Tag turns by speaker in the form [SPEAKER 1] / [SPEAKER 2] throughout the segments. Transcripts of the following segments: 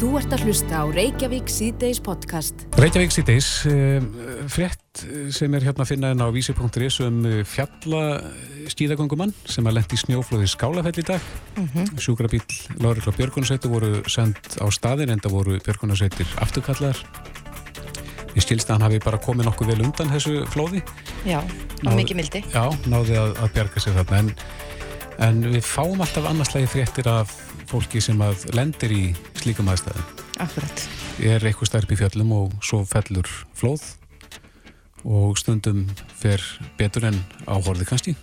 [SPEAKER 1] Þú ert að hlusta á Reykjavík síðdeis podcast.
[SPEAKER 2] Reykjavík síðdeis, uh, frétt sem er hérna að finna en á vísi.is um eh, fjalla skíðagöngumann sem að lendi í snjóflóði skálafell í dag. Mm -hmm. Sjúkrabíl, Lárikla Björgunarsveitur voru sendt á staðin en það voru Björgunarsveitir afturkallar. Ég stilst að hann hafi bara komið nokkuð vel undan þessu flóði.
[SPEAKER 3] Já, á mikið mildi.
[SPEAKER 2] Já, náði að, að bjarga sér þarna en, en við fáum alltaf annarslægi fréttir af fólki sem að lendir í slíkum aðstæðum.
[SPEAKER 3] Akkurat.
[SPEAKER 2] Ég er eitthvað stærp í fjöllum og svo fellur flóð og stundum fer betur en áhorði kannski.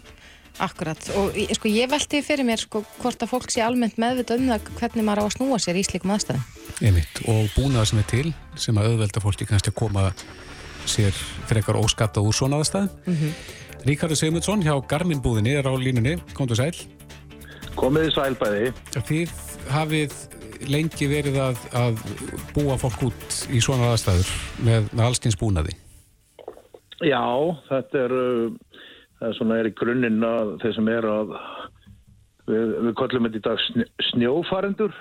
[SPEAKER 3] Akkurat og sko, ég velti fyrir mér sko, hvort að fólk sé almennt meðvita um það hvernig maður á að snúa sér í slíkum aðstæðum.
[SPEAKER 2] Einmitt og búnaða sem er til sem að auðvelda fólki kannski að koma sér frekar óskatta úr svona aðstæðum. Mm -hmm. Ríkardur Sigmundsson hjá Garmin búðinni er á línunni. Komdu sæl.
[SPEAKER 4] Komiði sælbæði.
[SPEAKER 2] Þið hafið lengi verið að, að búa fólk út í svona aðstæður með, með allskyns búnaði.
[SPEAKER 4] Já, þetta er, uh, það er svona er í grunninn að þeir sem er að, við, við kollum þetta í dag snjófarendur,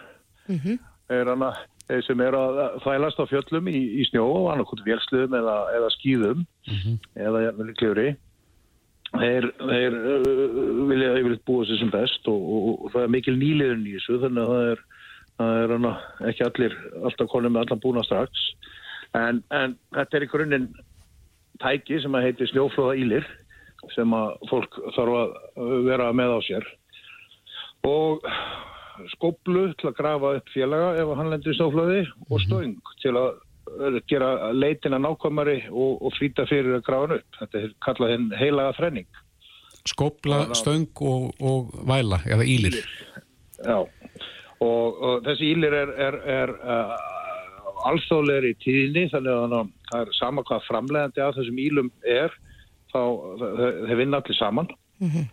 [SPEAKER 4] mm -hmm. er hana, þeir sem er að þælast á fjöllum í, í snjó, annarkot vélsluðum eða, eða skýðum mm -hmm. eða jæfnvel kljóri þeir, þeir uh, vilja yfirleitt búa sér sem best og, og, og það er mikil nýliðun í þessu þannig að það er, það er hana, ekki allir alltaf konið með allan búna strax. En, en þetta er í grunninn tæki sem að heiti snjóflóða ílir sem að fólk þarf að vera með á sér. Og skoblu til að grafa upp félaga ef hann lendir í snjóflóði og stöng til að gera leitina nákvæmari og, og flýta fyrir að grafa hann upp. Þetta er kallað henn heilaga þrenning.
[SPEAKER 2] Skopla, stöng og, og væla, eða ílir.
[SPEAKER 4] Já, og, og þessi ílir er, er, er uh, alþjóðlegar í tíðinni, þannig að það er sama hvað framlegandi að þessum ílum er, þá þeir vinna allir saman. Mm -hmm.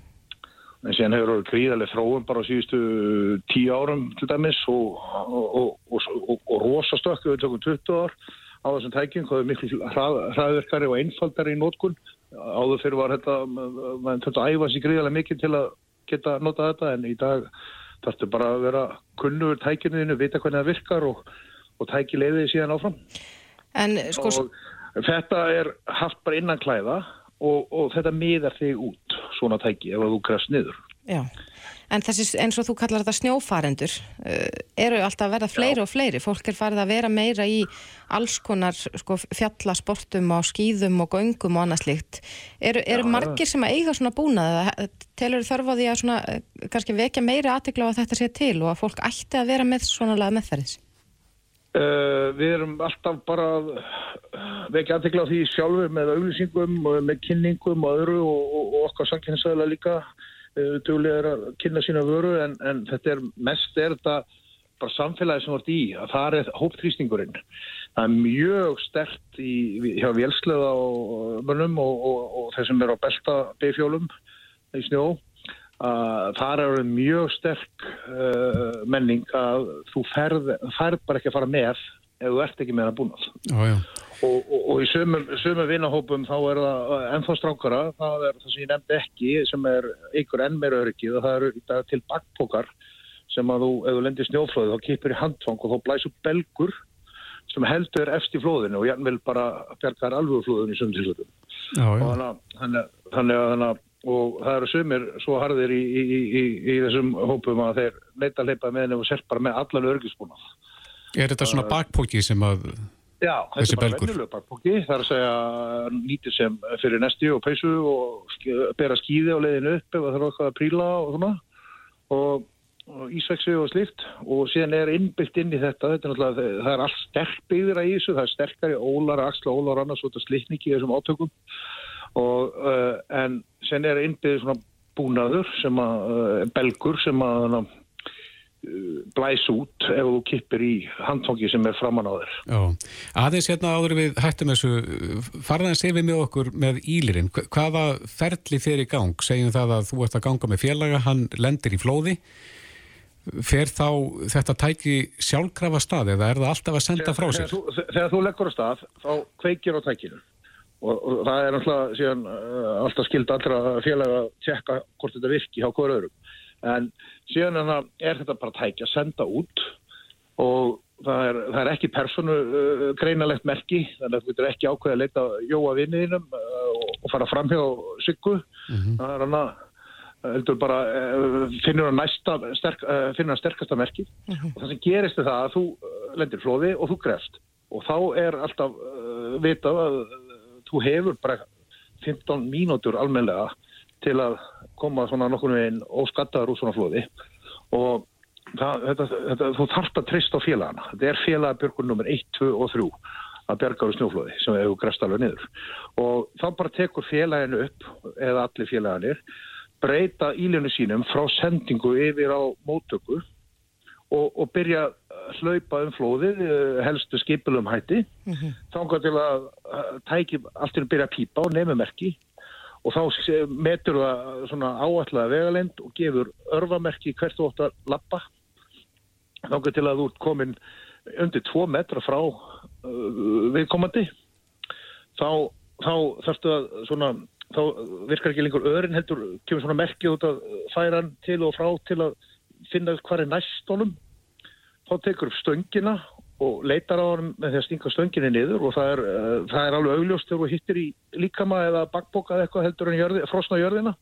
[SPEAKER 4] En síðan hefur orðið gríðarlega þróum bara á síðustu tíu árum til dæmis og, og, og, og rosastökku við tökum 20 ár á þessum tækjum, hvað er miklu hrað, hraðverkari og einfaldari í nótkunn. Áður fyrir var þetta, maður þetta æfast í gríðarlega mikið til að geta nota þetta en í dag þarf þetta bara að vera kunnur tækjunniðinu, vita hvernig það virkar og tæki leiðið síðan áfram.
[SPEAKER 3] En sko...
[SPEAKER 4] Og þetta er haft bara innan klæða og, og þetta miðar þig út svona tæki ef þú krefst niður.
[SPEAKER 3] Já, en þessi, eins og þú kallar þetta snjófarendur, uh, eru alltaf að verða fleiri Já. og fleiri. Fólk er farið að vera meira í alls konar sko, fjallasportum á skýðum og göngum og annað slikt. Eru, eru margir sem að eiga svona búnað? Telur þörf á því að svona, uh, kannski vekja meiri aðtegla á að þetta sé til og að fólk ætti að vera með svona laga meðferðis?
[SPEAKER 4] Uh, við erum alltaf bara vekja aðtekla á því sjálfur með auglýsingum og með kynningum og öðru og, og, og okkar samkynnsæðilega líka uh, duglega að kynna sína vöru en, en þetta er mest er þetta bara samfélagi sem vart í að það er hóptrýstingurinn. Það er mjög stert í, hjá vélsleða og mönnum og, og þeir sem er á belta beifjólum í snjó að það eru mjög sterk uh, menning að þú ferð, ferð bara ekki að fara með ef þú ert ekki með það búnað. Og, og, og í sömum, sömum vinahópum þá er það ennþá strákara. Það er það sem ég nefndi ekki sem er ykkur enn meira öryggið og það eru til bakpokar sem að þú, ef þú lendir snjóflóðu þá kipir í handfang og þá blæsur belgur sem heldur eftir flóðinu og ég vil bara bjargar alveg flóðinu í sömum tilsöldum þannig að og það eru sumir svo harðir í, í, í, í þessum hópum að þeir leita leipa með henni og serpar með allan örgisbúnað.
[SPEAKER 2] Er þetta svona bakpóki sem að
[SPEAKER 4] Já, þetta er bara vennulega bakpóki. Það er að segja nýtið sem fyrir nesti og peysu og bera skýði á leiðinu upp ef það þarf eitthvað að príla og svona og, og ísvexi og slift og síðan er innbyggt inn í þetta, þetta er það er allt sterk byggðir að í þessu, það er sterkari ólar, axla ólar annars og þetta slitningi í þessum átökum og uh, en sen er innbyggðið svona búnaður sem að, uh, belgur sem að uh, blæs út ef þú kippir í handfangi sem er framann á þér.
[SPEAKER 2] Já, aðeins hérna áður við hættum þessu, farðan sé við með okkur með ílirinn, hvaða ferli fer í gang? Segjum það að þú ert að ganga með félaga, hann lendir í flóði fer þá þetta tæki sjálfkrafa stað eða er það alltaf að senda frá sér?
[SPEAKER 4] Þegar þú, þegar þú leggur á stað, þá kveikir á tækinu og, og það er alltaf, síðan, uh, alltaf skild allra félag að tjekka hvort þetta virki hjá hverju öðrum en síðan er þetta bara tækja að senda út og það er er ekki personu uh, greinalegt merki, þannig að þú getur ekki ákveð að leita jóa vinniðinum uh, og fara fram hjá sykku. Mm -hmm. Það er hann að heldur bara uh, finnur að næsta sterk, uh, finnur að sterkasta merki mm -hmm. og það sem gerist er það að þú uh, lendir flóði og þú grefst og þá er alltaf vitað að þú hefur bara 15 mínútur almenlega til að koma svona nokkurnu einn óskattaður úr svona flóði. Og það, þetta, þetta, þú þarft að treysta á félagana. Þetta er félagabjörgur nummer 1, 2 og 3 að berga úr snjóflóði sem hefur grefst alveg niður. Og þá bara tekur félaginu upp eða allir félaganir breyta íljönu sínum frá sendingu yfir á móttöku og, og byrja að hlaupa um flóðið, eh, helstu skipilum hætti, mm -hmm. þá engar til að tæki allt til að byrja að pýpa og nefnumerki og þá metur það svona áallega vegalend og gefur örfamerki hvert þú ótt að lappa þá engar til að þú ert komin undir tvo metra frá uh, viðkomandi þá, þá þarfstu að svona þá virkar ekki lengur öðrin heldur, kemur svona merkið út að færa hann til og frá til að finna hvað er næst honum þá tekur upp stöngina og leitar á hann með því að stinga stönginni niður og það er, uh, það er alveg augljóst þegar þú hittir í líkama eða bakboka eða eitthvað heldur en jörði, frosna jörðina.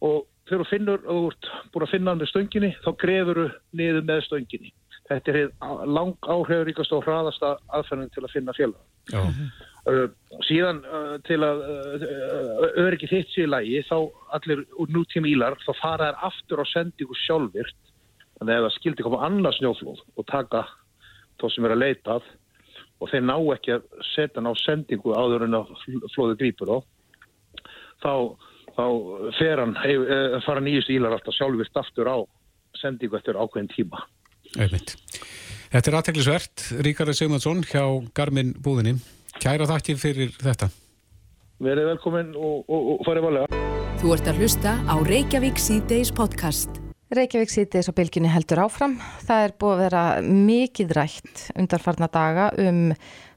[SPEAKER 4] Og þegar þú finnur og þú ert búin að finna hann með stönginni þá grefur þú niður með stönginni þetta er lang áhrifuríkast og hraðasta aðferðin til að finna félag Uh, síðan uh, til að uh, öryggi þitt sér lægi þá allir úr nútíma ílar þá fara þær aftur á sendingu sjálfvirt þannig að það skildi koma annars snjóflóð og taka þá sem er að leitað og þeir ná ekki að setja hann á sendingu áður en að flóðu grýpur þá, þá fer hann fara nýjust ílar alltaf sjálfvirt aftur á sendingu eftir ákveðin tíma.
[SPEAKER 2] Einmitt. Þetta er aðteglisvert Ríkarður Sigmundsson hjá Garmin búðinni Kæra þakki fyrir þetta.
[SPEAKER 4] Verið velkominn og, og, og farið valega.
[SPEAKER 1] Þú ert að hlusta á Reykjavík C-Days podcast.
[SPEAKER 3] Reykjavík C-Days á bylginni heldur áfram. Það er búið að vera mikið rætt undarfarna daga um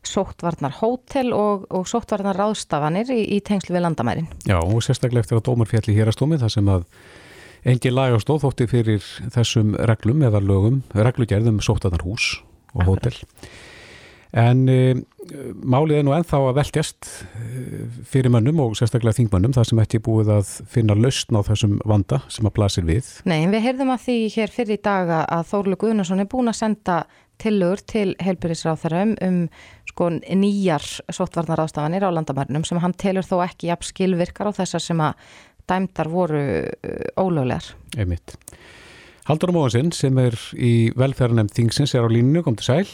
[SPEAKER 3] sóttvarnar hótel og, og sóttvarnar ráðstafanir í, í tengslu við landamærin.
[SPEAKER 2] Já og sérstaklega eftir að dómarfjalli hér að stómi þar sem að engi lag á stóðþótti fyrir þessum reglum eða lögum, reglugerðum sóttvarnar hús og hótel. Akkurat. En e, málið er nú enþá að velkjast e, fyrir mönnum og sérstaklega þingmönnum þar sem ekki búið að finna lausn á þessum vanda sem að blasir við.
[SPEAKER 3] Nei, við heyrðum að því hér fyrir í daga að Þórlu Guðnarsson er búin að senda tillögur til helbyrðisráþarum um sko nýjar sóttvarnar ástafanir á landamærnum sem hann telur þó ekki jafn skilvirkar á þessar sem að dæmdar voru ólöglegar.
[SPEAKER 2] Einmitt. Haldur Móhansson sem er í velferðanemn Þingsins er á línu, kom til sæl.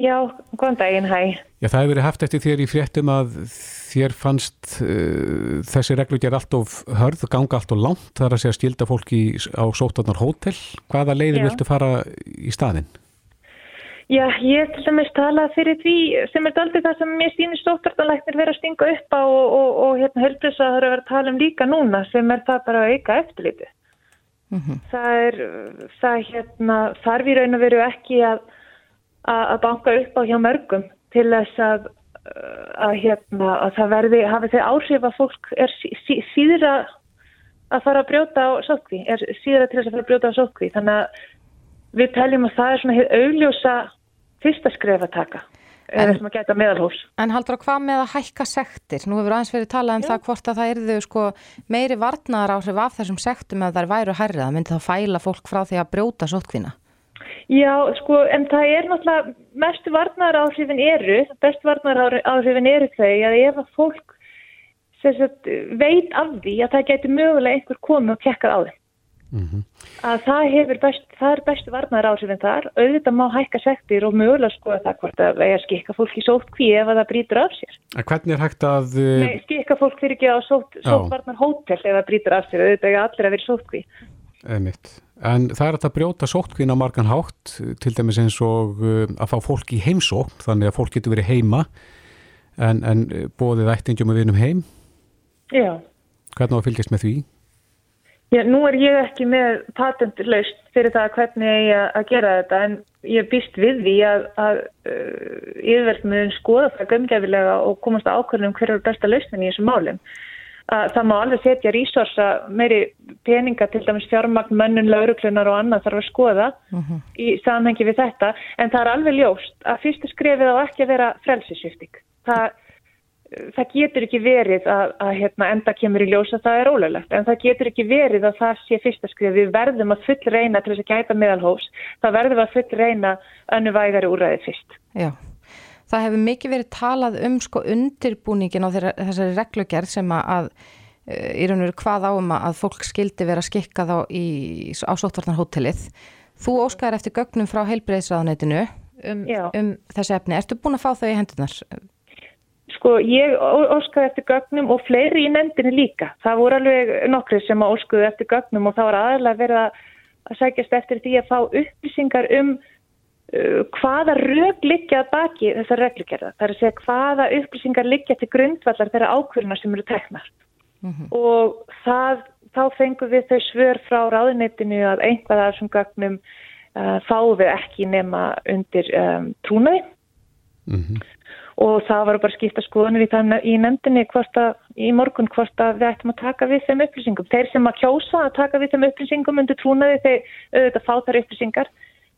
[SPEAKER 5] Já, góðan daginn, hæ.
[SPEAKER 2] Já, það hefur verið haft eftir þér í fréttum að þér fannst uh, þessi reglugjör allt of hörð, ganga allt of langt, það er að segja stilda fólki á sótarnar hótel. Hvaða leiðir viltu fara í staðinn?
[SPEAKER 5] Já, ég til dæmis tala fyrir því sem er aldrei það sem mér stýnir sótartanlæknir verið að stinga upp á og, og, og hérna helbreysa það er að vera að tala um líka núna sem er það bara að auka eftirlitið. Mm -hmm. Það er, það hérna, þarf í raun og veru ekki að að banka upp á hjá mörgum til þess að, að, hérna, að það verði, hafi þeir áhrif að fólk er sí, sí, síður að, að fara að brjóta á sótkví, er síður að til þess að fara að brjóta á sótkví. Þannig að við teljum að það er svona hér augljósa fyrsta skref að taka. En,
[SPEAKER 3] en haldur á hvað með að hækka sektir? Nú hefur aðeins verið talað um Já. það hvort að það erðu sko, meiri varnar áhrif af þessum sektum að það væru hærrið. Það myndi þá fæla fólk frá því að brjóta sótkvína.
[SPEAKER 5] Já, sko, en það er náttúrulega, mestu varnar áhrifin eru, bestu varnar áhrifin eru þau að ef að fólk sagt, veit af því að það getur mögulega einhver komið og kekkað á þeim. Mm -hmm. Að það best, það er bestu varnar áhrifin þar, auðvitað má hækka sektir og mögulega sko að það hvort að vega skikka fólk í sótt kví ef að það brýtur af sér.
[SPEAKER 2] Að hvernig er hægt að...
[SPEAKER 5] Nei, skikka fólk fyrir ekki á sótt, sótt varnar hótel ef það brýtur af sér, auðvitað er allir að vera sótt kví.
[SPEAKER 2] Emitt. En það er að brjóta sóttkvín á margan hátt, til dæmis eins og uh, að fá fólk í heimsókn, þannig að fólk getur verið heima, en, en uh, bóðið ættingjum að vinum heim.
[SPEAKER 5] Já.
[SPEAKER 2] Hvernig á að fylgjast með því?
[SPEAKER 5] Já, nú er ég ekki með patentlaust fyrir það hvernig ég að gera þetta, en ég býst við því að, að uh, yfirverðmiðun skoða það gömgefilega og komast að ákvörðum hverju er besta lausnin í þessum málum. Að það má alveg setja resursa meiri peninga til dæmis fjármagn, mönnun, lauruklunar og annað þarf að skoða
[SPEAKER 3] Mhm.
[SPEAKER 5] í samhengi við þetta en það er alveg ljóst að fyrstu skrefið á ekki að vera frelsisvifting. Það, það getur ekki verið að, að hérna, enda kemur í ljós að það er ólöglegt en það getur ekki verið að það sé fyrsta skrefið. Við verðum að full reyna til þess að gæta meðalhófs. Það verðum að full reyna önnu vægari úræði fyrst.
[SPEAKER 3] Já, það hefur mikið verið talað um sko undirbúningin á þeirra, þessari reglugerð sem að, eh, í raun og veru hvað áum að fólk skildi vera skikkað á, á sóttvarnarhótelið. Þú óskar eftir gögnum frá heilbreyðsraðunetinu um, um þessi efni. Ertu búin að fá þau í hendunar?
[SPEAKER 5] Sko, ég óskaði eftir gögnum og fleiri í nefndinni líka. Það voru alveg nokkri sem að óskuðu eftir gögnum og það var aðalega verið að, sækjast eftir því að fá upplýsingar um hvaða rög liggja að baki þessar reglugerða. Það er að segja hvaða upplýsingar liggja til grundvallar þeirra ákvörðuna sem eru teknar. Og það, þá fengum við þau svör frá ráðuneytinu að einhvað af þessum gögnum uh, fáum við ekki nema undir um, trúnaði og það var bara skipta skoðanir í, í nefndinni hvort að, í morgun hvort að við ættum að taka við þeim upplýsingum. Þeir sem að kjósa að taka við þeim upplýsingum undir trúnaði þeir auðvitað fá þar upplýsingar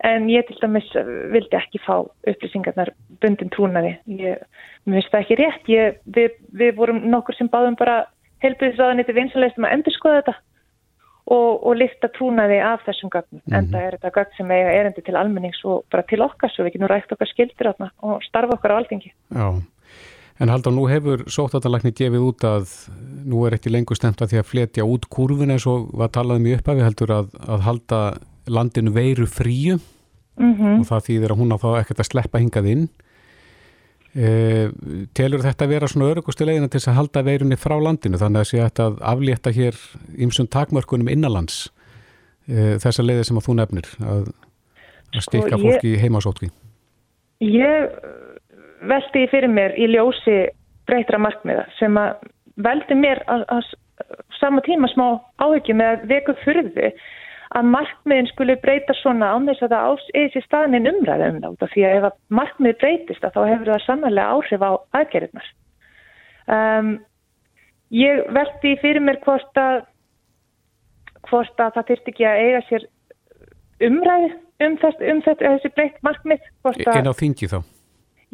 [SPEAKER 5] en ég til dæmis eh, vildi ekki fá upplýsingarnar bundin trúnaði. Ég finnst það ekki rétt. Ég, við, við vorum nokkur sem báðum bara helbriðisraðan til vinsalegst um að endur skoða þetta og, og lifta trúnaði af þessum gögnum. Mm -hmm. En það er þetta gögn sem eiga erendi til almennings og bara til okkar svo við getum rægt okkar skildir þarna og starfa okkar á alþingi.
[SPEAKER 2] Já, en haldur nú hefur sóttatalagni gefið út að nú er ekki lengur stemt að því að fletja út kurvin eins og var talað um í upphafi heldur að, að halda landinu veiru fríu
[SPEAKER 5] Mm
[SPEAKER 2] og það þýðir að hún á þá ekkert að sleppa hingað inn. E, telur þetta að vera svona örugustu leiðina til að halda veirunni frá landinu þannig að sé að aflétta hér ymsum takmörkunum innanlands e, þessa leiði sem að þú nefnir að, að stikka
[SPEAKER 5] ég-
[SPEAKER 2] fólki í heimasótkví.
[SPEAKER 5] Ég velti því fyrir mér í ljósi breytra markmiða sem að veldi mér að, að sama tíma smá áhyggjum með að veku fyrðu að markmiðin skuli breyta svona án þess að það eða sér staðin um út af því að ef að markmið breytist þá hefur það sannlega áhrif á aðgerðirnar. Um, ég velti því fyrir mér hvort að hvort að það þyrst ekki að eiga sér umræði um, þess, um þetta, þessi breytt markmið
[SPEAKER 2] Einn á þingi þá.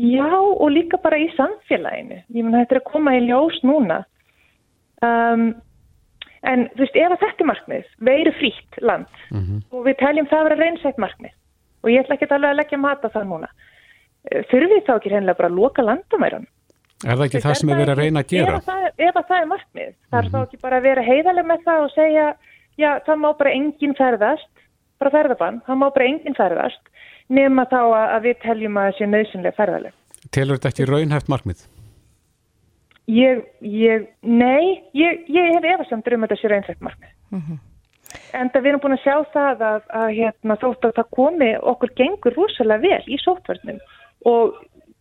[SPEAKER 5] Já, og líka bara í samfélaginu. Ég menn þetta er að koma í ljós núna. Um, en þú veist, ef að þetta er markmið, veiru frítt land og við teljum það að vera reynsætt markmið og ég ætla ekki alveg að leggja mata það núna. Eh, Þurfum við þá ekki reynilega bara að loka landamæran?
[SPEAKER 2] Er það ekki það sem er verið að reyna að gera?
[SPEAKER 5] Ef að það, ef að það er markmið, það er þá ekki bara að vera heiðaleg með það og segja, já, það má bara enginn ferðast, bara ferðabann, það má bara enginn ferðast, nema þá að, að við teljum að það sé nöðsynlega ferðaleg.
[SPEAKER 2] Telur þetta ekki raunhæft markmið?
[SPEAKER 5] Ég, ég, nei, ég, ég hef efasemdur um að þetta sé reynsætt markmið. En það við erum búin að sjá það að, að hérna, þótt að það komi okkur gengur rosalega vel í sóttvörnum og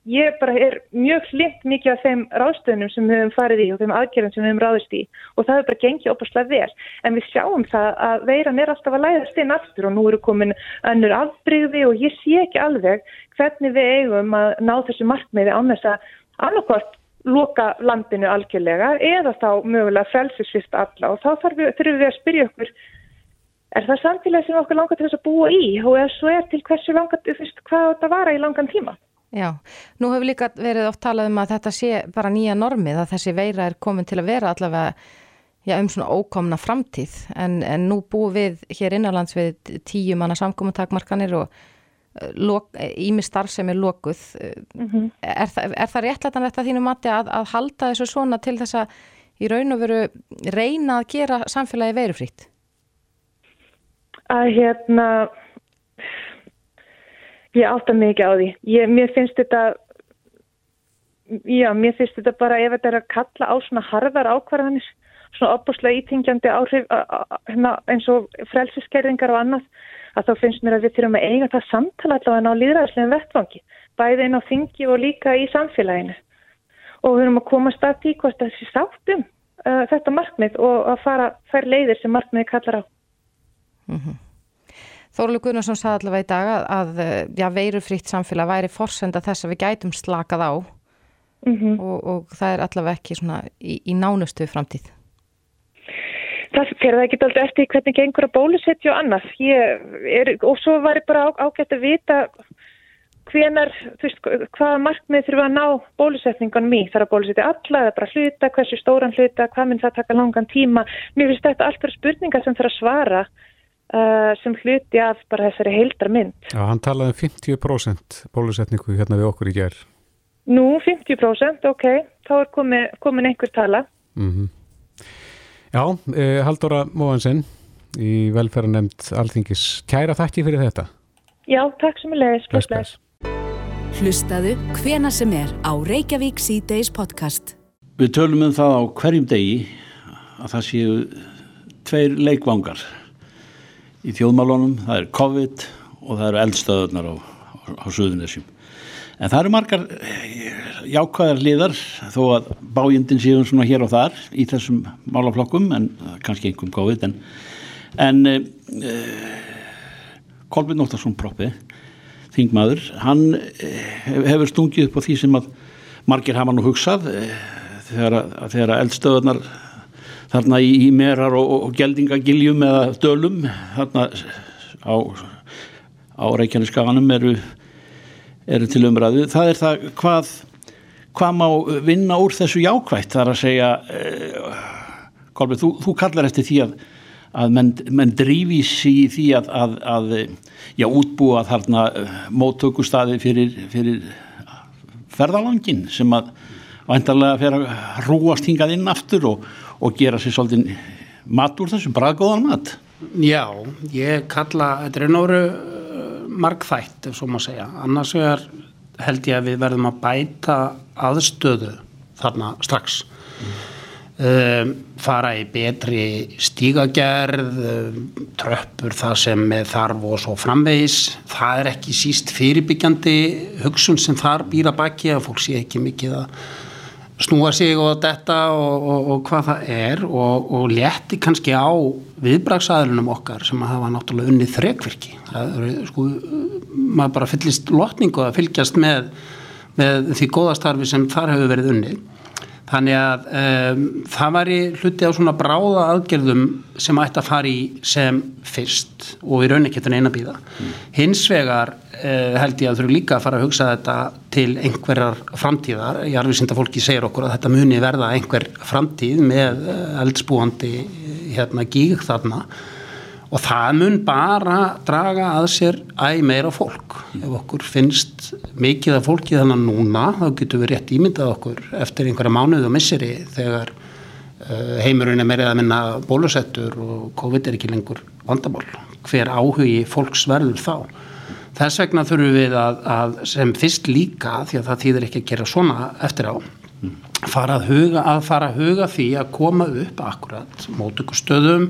[SPEAKER 5] ég bara er mjög hlitt mikið af þeim ráðstöðunum sem við höfum farið í og þeim aðgerðum sem við höfum ráðist í og það er bara gengið opaslega vel. En við sjáum það að veiran er alltaf að læðast inn aftur og nú eru komin önnur afbrigði og ég sé ekki alveg hvernig við eigum að ná þessu markmiði án þess að annarkort loka landinu algjörlega eða þá mögulega frelsisvist alla og þá þarf við, þurfum við að spyrja okkur er það samfélag sem okkur langar til þess að búa í og ef svo er til hversu langar, þú veist, hvað þetta vara í langan tíma?
[SPEAKER 3] Já, nú hefur líka verið oft talað um að þetta sé bara nýja normið að þessi veira er komin til að vera allavega já, um svona ókomna framtíð en, en nú búum við hér innanlands við tíu manna samkomintakmarkanir og ími starf sem er lokuð er, það, er það réttlætan þetta þínu mati að, að halda þessu svona til þess að í raun og veru reyna að gera samfélagi veirufrýtt?
[SPEAKER 5] Að hérna ég átta ekki á því. Ég, mér finnst þetta já, mér finnst þetta bara ef þetta er að kalla á svona harðar ákvarðanir svona opbúslega ítingjandi áhrif a, a, a, hérna, eins og frelsiskerðingar og annað að þá finnst mér að við þurfum að eiga það samtala allavega á líðræðslegum vettvangi bæði inn á þingi og líka í samfélaginu. Og við erum að komast að því hvort sé sáttum uh, þetta markmið og að fara þær leiðir sem markmiði kallar á.
[SPEAKER 3] Þórulega Gunnarsson sagði allavega í dag að, að já, veirufrýtt samfélag væri forsenda þess að við gætum slakað á.
[SPEAKER 5] Mm
[SPEAKER 3] og, og það er allavega ekki svona í, í nánustu framtíð.
[SPEAKER 5] Það fyrir það ekki alltaf eftir hvernig gengur að bólusetja og annað. Er, og svo var ég bara á, ágætt að vita hvenar, þú veist, hvaða markmið þurfa að ná bólusetningunum í. Það er að bólusetja alla, er bara hluta, hversu stóran hluta, hvað minn það taka langan tíma. Mér finnst þetta allt fyrir spurningar sem þarf að svara uh, sem hluti af bara þessari heildar mynd.
[SPEAKER 2] Já, hann talaði um 50% bólusetningu hérna við okkur í gerð.
[SPEAKER 5] Nú, 50%, ok, þá er komin, komin einhver tala.
[SPEAKER 2] Mm -hmm. Já, eh, Haldóra Móhansson í velferðanemnd Alþingis. Kæra þakki fyrir þetta.
[SPEAKER 5] Já, takk sem er leiðis.
[SPEAKER 2] Bless, bless.
[SPEAKER 1] Hlustaðu hvena sem er á Reykjavík C-Days podcast.
[SPEAKER 6] Við tölum um það á hverjum degi að það séu tveir leikvangar í þjóðmálunum. Það er COVID og það eru eldstöðunar á, á, á Suðunisjum. En það eru margar jákvæðar liðar þó að bájendin séum svona hér og þar í þessum málaflokkum en kannski einhverjum COVID en, en e, Kolbjörn Nóttarsson proppi þingmaður, hann hefur stungið upp á því sem að margir hafa nú hugsað e, þegar, þegar eldstöðunar þarna í, í merar og, og geldingagiljum eða dölum þarna á, á Reykjaneskaganum eru eru til umræðu, það er það hvað, hvað má vinna úr þessu jákvægt, það er að segja uh, Kolbjörn, þú, þú kallar eftir því að, að menn, menn drífis í því að, að, að já, útbúa þarna uh, móttökustadi fyrir, fyrir ferðalangin sem að væntarlega fer að rúast hingað inn aftur og, og gera sér svolítið mat úr þessum, braðgóðan mat.
[SPEAKER 7] Já, ég kalla, þetta er náru markþætt ef svo má segja, annars vegar held ég að við verðum að bæta aðstöðu þarna strax mm. um, fara í betri stígagerð um, tröppur það sem þarf og svo framvegis það er ekki síst fyrirbyggjandi hugsun sem þar býra baki að fólk sé ekki mikið að snúa sig og þetta og, og, og hvað það er og, og létti kannski á viðbraksæðlunum okkar sem að hafa náttúrulega unnið þrekvirki. Það er sko maður bara fyllist lotningu að fylgjast með, með því góðastarfi sem þar hefur verið unnið þannig að um, það var í hluti á svona bráða aðgerðum sem ætti að fara í sem fyrst og í raunikettin eina býða mm. hins vegar uh, held ég að þurfu líka að fara að hugsa þetta til einhverjar framtíðar ég er alveg synd að fólki segir okkur að þetta muni verða einhver framtíð með eldsbúandi hérna gíg þarna og það mun bara draga að sér æg meira fólk. Ef okkur finnst mikið af fólki þannig núna þá getur við rétt ímyndað okkur eftir einhverja mánuð og misseri þegar uh, heimurinn er meirið að minna bólusettur og COVID er ekki lengur vandamál. Hver áhugi fólks verður þá? Þess vegna þurfum við að, að sem fyrst líka því að það þýðir ekki að gera svona eftir á fara að huga, að fara að huga því að koma upp akkurat mótökustöðum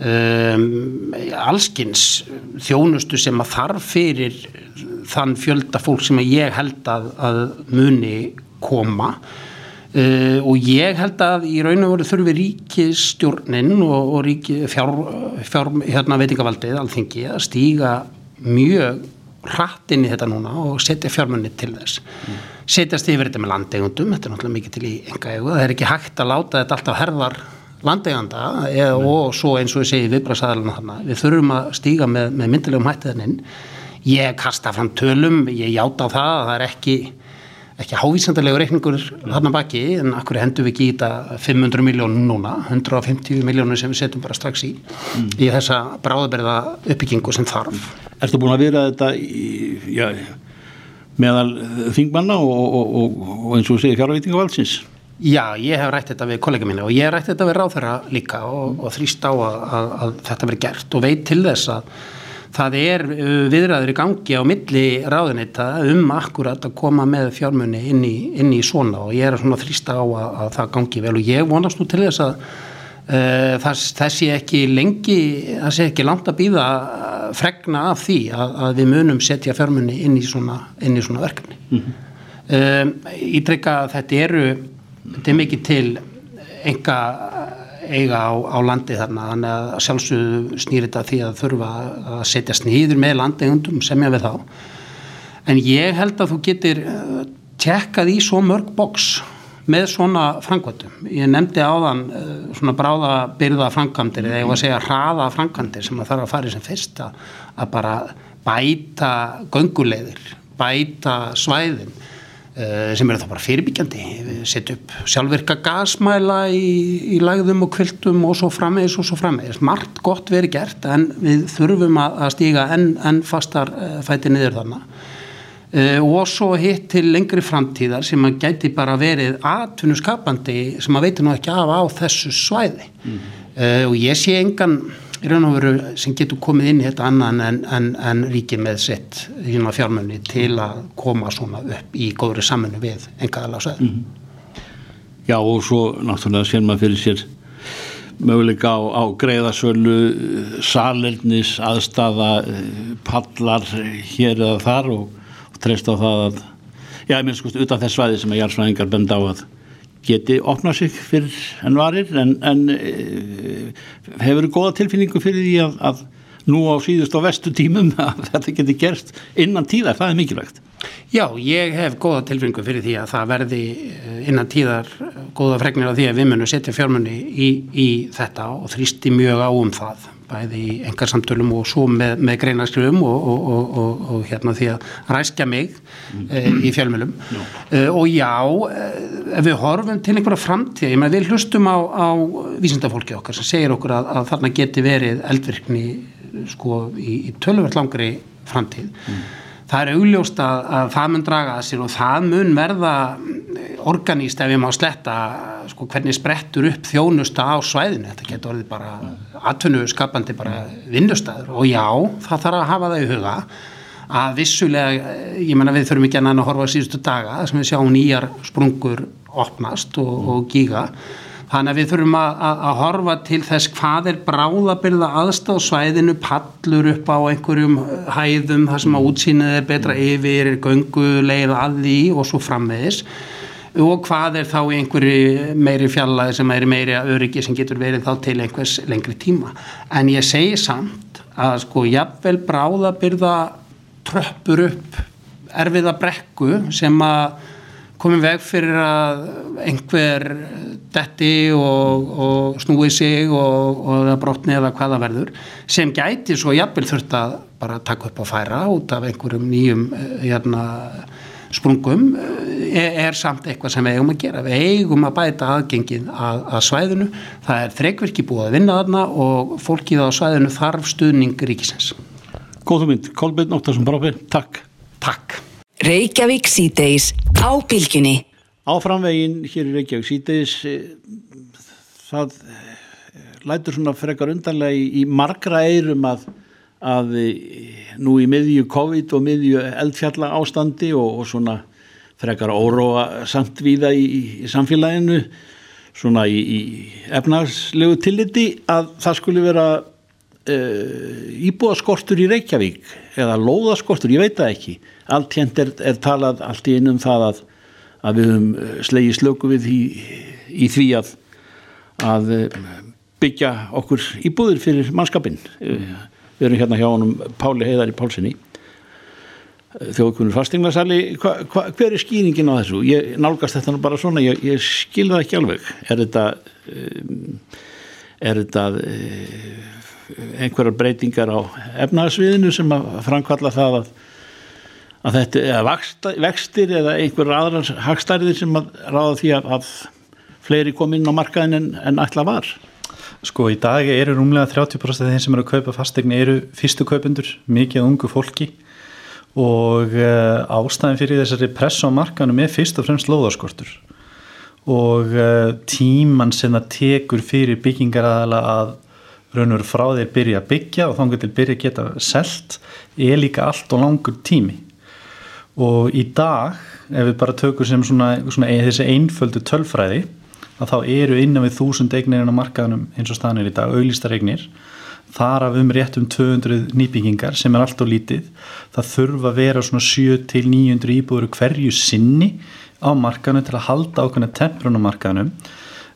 [SPEAKER 7] Um, allskins þjónustu sem að þarf fyrir þann fjölda fólk sem ég held að, að muni koma. Uh, og ég held að í raun og veru þurfi ríkistjórnin og, og ríki, fjár, fjár hérna, veitingavaldið alþingi að stíga mjög hratt inn í þetta núna og setja fjármunni til þess. Mm. setjast yfir þetta með landegundum þetta er náttúrulega mikið til í enga egu það er ekki hægt að láta þetta alltaf herðar landeganda eða, og svo eins og ég segi viðbrasaðalina þarna, við þurfum að stíga með, með myndilegum hættiðaninn ég kasta fram tölum, ég játa á það það er ekki, ekki hávísandalegu reikningur þarna baki en akkur hendur við ekki í þetta 500 miljónum núna 150 miljónum sem við setjum bara strax í mm. í þessa bráðaberða uppbyggingu sem þarf
[SPEAKER 6] Erstu búin að vera þetta í, já, meðal þingmanna og, og, og, og eins og segir fjárvætingaválsins?
[SPEAKER 7] Já, ég hef rætt þetta við kollega minni og ég hef rætt þetta við ráþæra líka og, og þrýst á að, að, að þetta veri gert og veit til þess að það er uh, viðræður í gangi á milli ráðunita um akkurat að koma með fjármunni inn í, inn í svona og ég er svona þrýst á að, að það gangi vel og ég vonast nú til þess að uh, sé ekki lengi, sé ekki langt að býða fregna af því að við munum setja fjármunni inn í svona, inn í svona verkefni. Mm -hmm. um, Ítrykka að þetta eru þetta er mikið til enga eiga á, á landi þarna. Þannig að sjálfsögðu snýr þetta því að þurfa að setja snýður með landeigundum semja við þá. En ég held að þú getur tjekkað í svo mörg boks með svona frangvöldum. Ég nefndi áðan uh, svona bráða byrða frangvandir eða ég var að segja hraða frangvandir sem að þarf að fara í sem fyrst að, bara bæta göngulegðir, bæta svæðin sem eru þá bara fyrirbyggjandi. Setja upp sjálfvirka gasmæla í, í lagðum og kvildum og svo frammeðis og svo frammeðis. Margt gott verið gert en við þurfum að, að stíga enn en fastar uh, fæti niður þannig. Uh, og svo hitt til lengri framtíðar sem að gæti bara verið atvinnuskapandi sem að veitir nú ekki af á þessu svæði mm. og ég sé engan í raun og veru sem getur komið inn í þetta annan en, en, en ríkið með sitt hérna fjármenni til að koma svona upp í góðri saminu við engaðala svæði mm.
[SPEAKER 6] Já og svo náttúrulega sér maður fyrir sér möguleika á, á greiðasölu salernis, aðstafa pallar hér eða þar og treyst á það að já, minnst sko utan þess svæði sem að jarðsvæðingar benda á að geti opnað sig fyrir enn varir en, en e, hefur þið goða tilfinningu fyrir því að, að nú á síðust á vestu tímum að þetta geti gerst innan tíðar, það er mikilvægt.
[SPEAKER 7] Já, ég hef góða tilfinningu fyrir því að það verði e, innan tíðar góða fregnir á því að við munum setja fjármunni í, í þetta og þrýsti mjög á um það bæði í engarsamtölum og svo með, með greinaskrifum og, og, og, og hérna því að ræskja mig mm. e, í fjölmjölum e, og já, e, ef við horfum til einhverja framtíð, ég með við hlustum á, á vísindafólki okkar sem segir okkur að, að þarna geti verið eldvirkni sko í, í tölverð langri framtíð. Mm það er augljóst að, að það mun draga að sér og það mun verða organíst ef ég má sletta sko, hvernig sprettur upp þjónusta á svæðinu, þetta getur orðið bara atvinnu skapandi bara vinnustæður og já, það þarf að hafa það í huga að vissulega, ég menna við þurfum ekki að næna að horfa síðustu daga, að við sjáum nýjar sprungur opnast og, og gíga Þannig að við þurfum að, að, að horfa til þess hvað er bráðabyrða aðstáð svæðinu, pallur upp á einhverjum hæðum þar sem að útsýnið er betra yfir, er gönguleið að því og svo framvegis. Og hvað er þá einhverju meiri fjallaði sem er meiri öryggi sem getur verið þá til einhvers lengri tíma. En ég segi samt að sko jafnvel bráðabyrða tröppur upp erfiða brekku sem að komið veg fyrir að einhver detti og, og snúi sig og, og brotni eða hvaða verður sem gæti svo jafnvel þurft að bara taka upp og færa út af einhverjum nýjum hérna, sprungum er, er samt eitthvað sem við eigum að gera. Við eigum að bæta aðgengið að, að svæðinu. Það er þreikverki búið að vinna þarna og fólkið á svæðinu þarf stuðning ríkisins.
[SPEAKER 6] Góðum mynd, Kolbjörn Óttarsson Bráfið, takk.
[SPEAKER 7] Takk
[SPEAKER 1] Reykjavík síðdeis á bylginni.
[SPEAKER 6] Áframvegin hér í Reykjavík síðdeis eh, það eh, lætur svona frekar undanlega í, í margra eirum að, að eh, nú í miðju COVID og miðju eldfjalla ástandi og, og svona frekar óróa samt viða í, í samfélaginu svona í, í efnarslegu tilliti að það skulle vera uh, íbúðaskortur í Reykjavík eða lóðaskortur, ég veit það ekki. Allt hérnt er, er talað allt í einum það að, að við höfum eh, slegið slöku við í, í því að, að eh, byggja okkur íbúður fyrir mannskapin eh, við erum hérna hjá honum Páli Heiðar í Pálsinni þjóðkunur fastingnarsali hva, hva, hver er skýringin á þessu? Ég nálgast þetta bara svona, ég, ég skilða ekki alveg. Er þetta er þetta einhverjar breytingar á efnaðsviðinu sem að framkvalla það að að þetta er vextir eða einhver aðrar hagstærðir sem að ráða því að, að fleiri kom inn á markaðin en, en ætla var?
[SPEAKER 8] Sko í dag eru rúmlega 30% af þeim sem eru að kaupa fastegni eru fyrstu kaupundur, mikið ungu fólki. Og uh, ástæðin fyrir þessari press á markaðinum er fyrst og fremst loðaskortur og uh, tíman sem það tekur fyrir byggingar aðala að raun og veru frá þeir byrja að byggja og þá getur byrja að geta selt er líka allt og langur tími. Og í dag ef við bara tökum sem svona, svona þessi einföldu tölfræði að þá eru innan við þúsund eignirinn á markaðunum eins og staðnir í dag, auðlistar eignir þar af um rétt um 200 nýbyggingar sem er allt og lítið. Það þurfa að vera svona 7-900 íbúður hverju sinni á markaðunum til að halda ákveðna temprun á markaðunum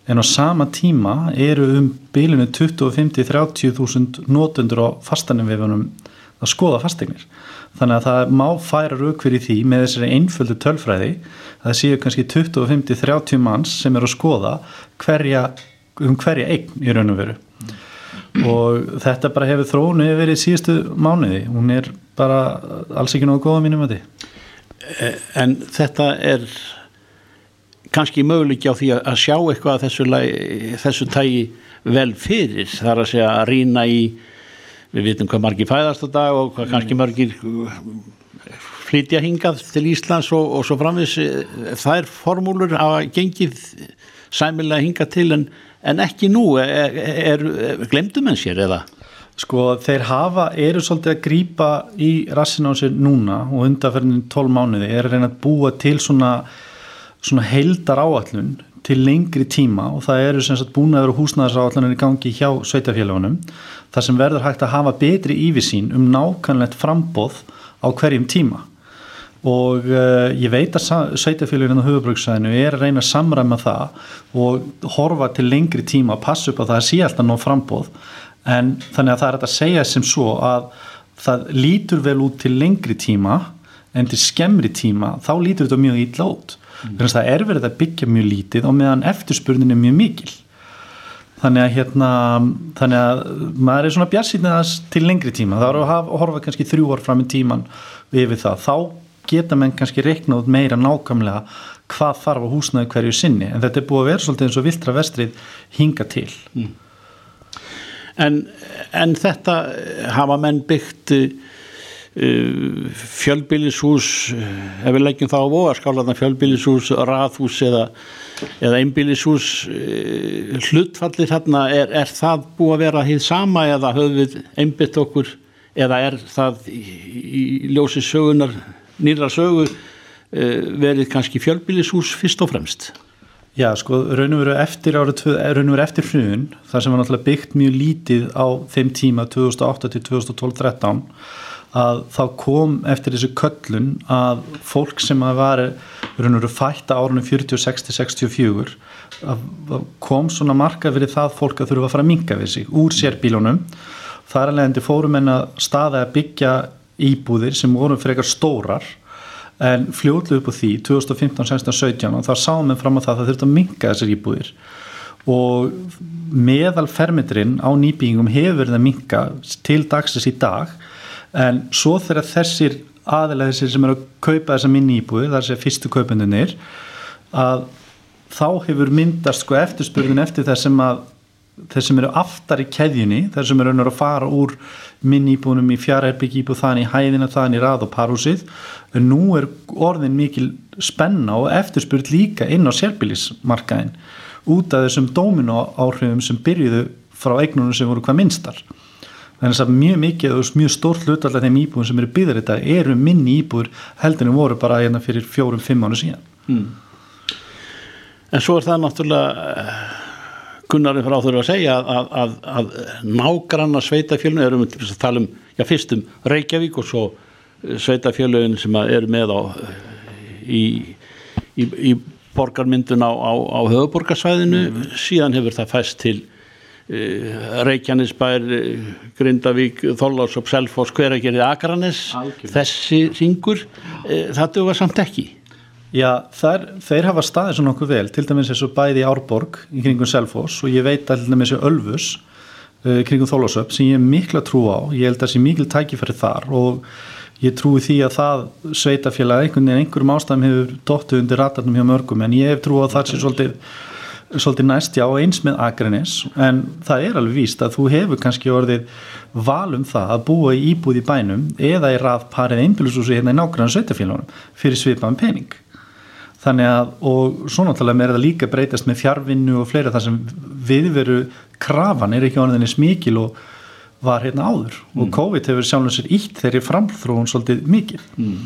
[SPEAKER 8] en á sama tíma eru um bylunu 25-30 þúsund nótundur á fastanumvefunum að skoða fastegnir þannig að það má færa rauk fyrir því með þessari einföldu tölfræði að það séu kannski 25-30 manns sem eru að skoða hverja, um hverja eign í raun og veru. Og þetta bara hefur þrónu verið síðustu mánuði, hún er bara alls ekki náðu góða mínum að því
[SPEAKER 6] En þetta er kannski möguleiki á því að sjá eitthvað þessu, þessu tægi vel fyrir þar að segja að rína í við vitum hvað margir fæðast á dag og hvað kannski margir flytja hingað til Íslands og, og svo framvis það er formúlur að gengið sæmilega hingað til en, en ekki nú. Er, er, er glemdum en sér eða?
[SPEAKER 8] Sko þeir hafa, eru svolítið að grýpa í rassin á sér núna og undanferðin 12 mánuði er að reyna að búa til svona, svona heildar áallun til lengri tíma og það eru sem sagt búin að vera húsnæðaráallanir í gangi hjá sveitafélagunum þar sem verður hægt að hafa betri yfirsýn um nákvæmlegt frambóð á hverjum tíma. Og uh, ég veit að sveitafélagin á höfubröksæðinu er að reyna að samræma það og horfa til lengri tíma og passa upp á það að sé alltaf ná frambóð en þannig að það er að segja sem svo að það lítur vel út til lengri tíma en til skemmri tíma þá lítur þetta mjög ítla út mm. þannig að það er verið að byggja mjög lítið og meðan eftirspurnin er mjög mikil þannig að hérna þannig að maður er svona bjarsýtnið til lengri tíma, þá er að horfa kannski þrjú orð fram í tíman yfir það þá geta menn kannski reikna út meira nákvæmlega hvað þarf að húsnaði hverju sinni en þetta er búið að vera svolítið eins og viltra vestrið hinga til mm.
[SPEAKER 6] En, en þetta hafa menn byggt uh, fjölbýlishús ef við leggjum þá á voðaskálaðna fjölbýlishús, rathús eða, eða einbýlishús uh, hlutfallir hérna er, er það búið að vera hið sama eða höfum við einbytt okkur eða er það í, í ljósi sögunar nýra sögu verið kannski fjölbýlishús fyrst og fremst?
[SPEAKER 8] Já, sko, raun og veru eftir árið, raun og veru eftir hrun, þar sem var náttúrulega byggt mjög lítið á þeim tíma 2008 til 2012-13 að þá kom eftir þessu köllun að fólk sem að var og veru fætta árunum 46-64 kom svona marka verið það fólk að þurfa að fara að minga við sig úr sérbílunum. Það er alveg endur fórum en að staða að byggja íbúðir sem voru fyrir eitthvað stórar en fljóðlu upp á því 2015, 16, 17 og þá sáum við fram á það að það þurft að minga þessar íbúðir og meðal fermetrinn á nýbyggingum hefur verið að minga til dagsins í dag en svo þegar þessir aðeins þessir sem eru að kaupa þessa minni íbúði þar sé fyrstu kaupendunir að þá hefur myndast sko eftirspurðin eftir þessum að þeir sem eru aftar í keðjunni þeir sem eru að fara úr minn íbúinum í fjárherbygg íbúð þann í hæðina þann í rað og parhúsið en nú er orðin mikil spenna og eftirspurt líka inn á sérbílismarkaðin út af þessum dóminu áhrifum sem byrjuðu frá eignunum sem voru hvað minnstar þannig að mjög mikið og mjög stórt hlut allar þeim íbúin sem eru byggðar þetta eru minni íbúir heldur en voru bara hérna fyrir fjórum-fimm mánu síðan mm.
[SPEAKER 6] En svo er það náttúrulega Gunnarinn frá þurfa að segja að, að, að, að nágranna sveitafjölun erum við að tala um, já fyrst um Reykjavík og svo eh, sveitafjölun sem eru með á í, í, í borgarmyndun á, á, á höfuborgarsvæðinu mm. síðan hefur það fæst til Reykjanesbær Grindavík, Þóllásop, Selfos hveragerið Akranes, þessi ringur, uh, það duga samt ekki.
[SPEAKER 8] Já, þar, þeir hafa staðið svo nokkuð vel, til dæmis eins og bæði Árborg í kringum Selfos og ég veit til dæmis í Ölfus uh, kringum Þólásöp sem ég er mikla trú á, ég held að það sé mikil tækifæri þar og ég trúi því að það sveitafélag einhvern veginn einhverjum ástæðum hefur dóttu undir ratarnum hjá mörgum en ég hef trú á það sé svolítið, svolítið næstjá eins með Akranis en það er alveg víst að þú hefur kannski orðið valum það að búa í íbúð í bænum eða í raðparið einbílusúsi hérna í nákvæmlega sveitafélagunum fyrir svipaðan pening þannig að og svo náttúrulega er það líka breytast með fjárvinnu og fleira þar sem viðveru krafan er ekki ánæðinni smikil og var hérna áður mm. og COVID hefur sjálfur sér ítt þeirri framþróun svolítið mikil mm.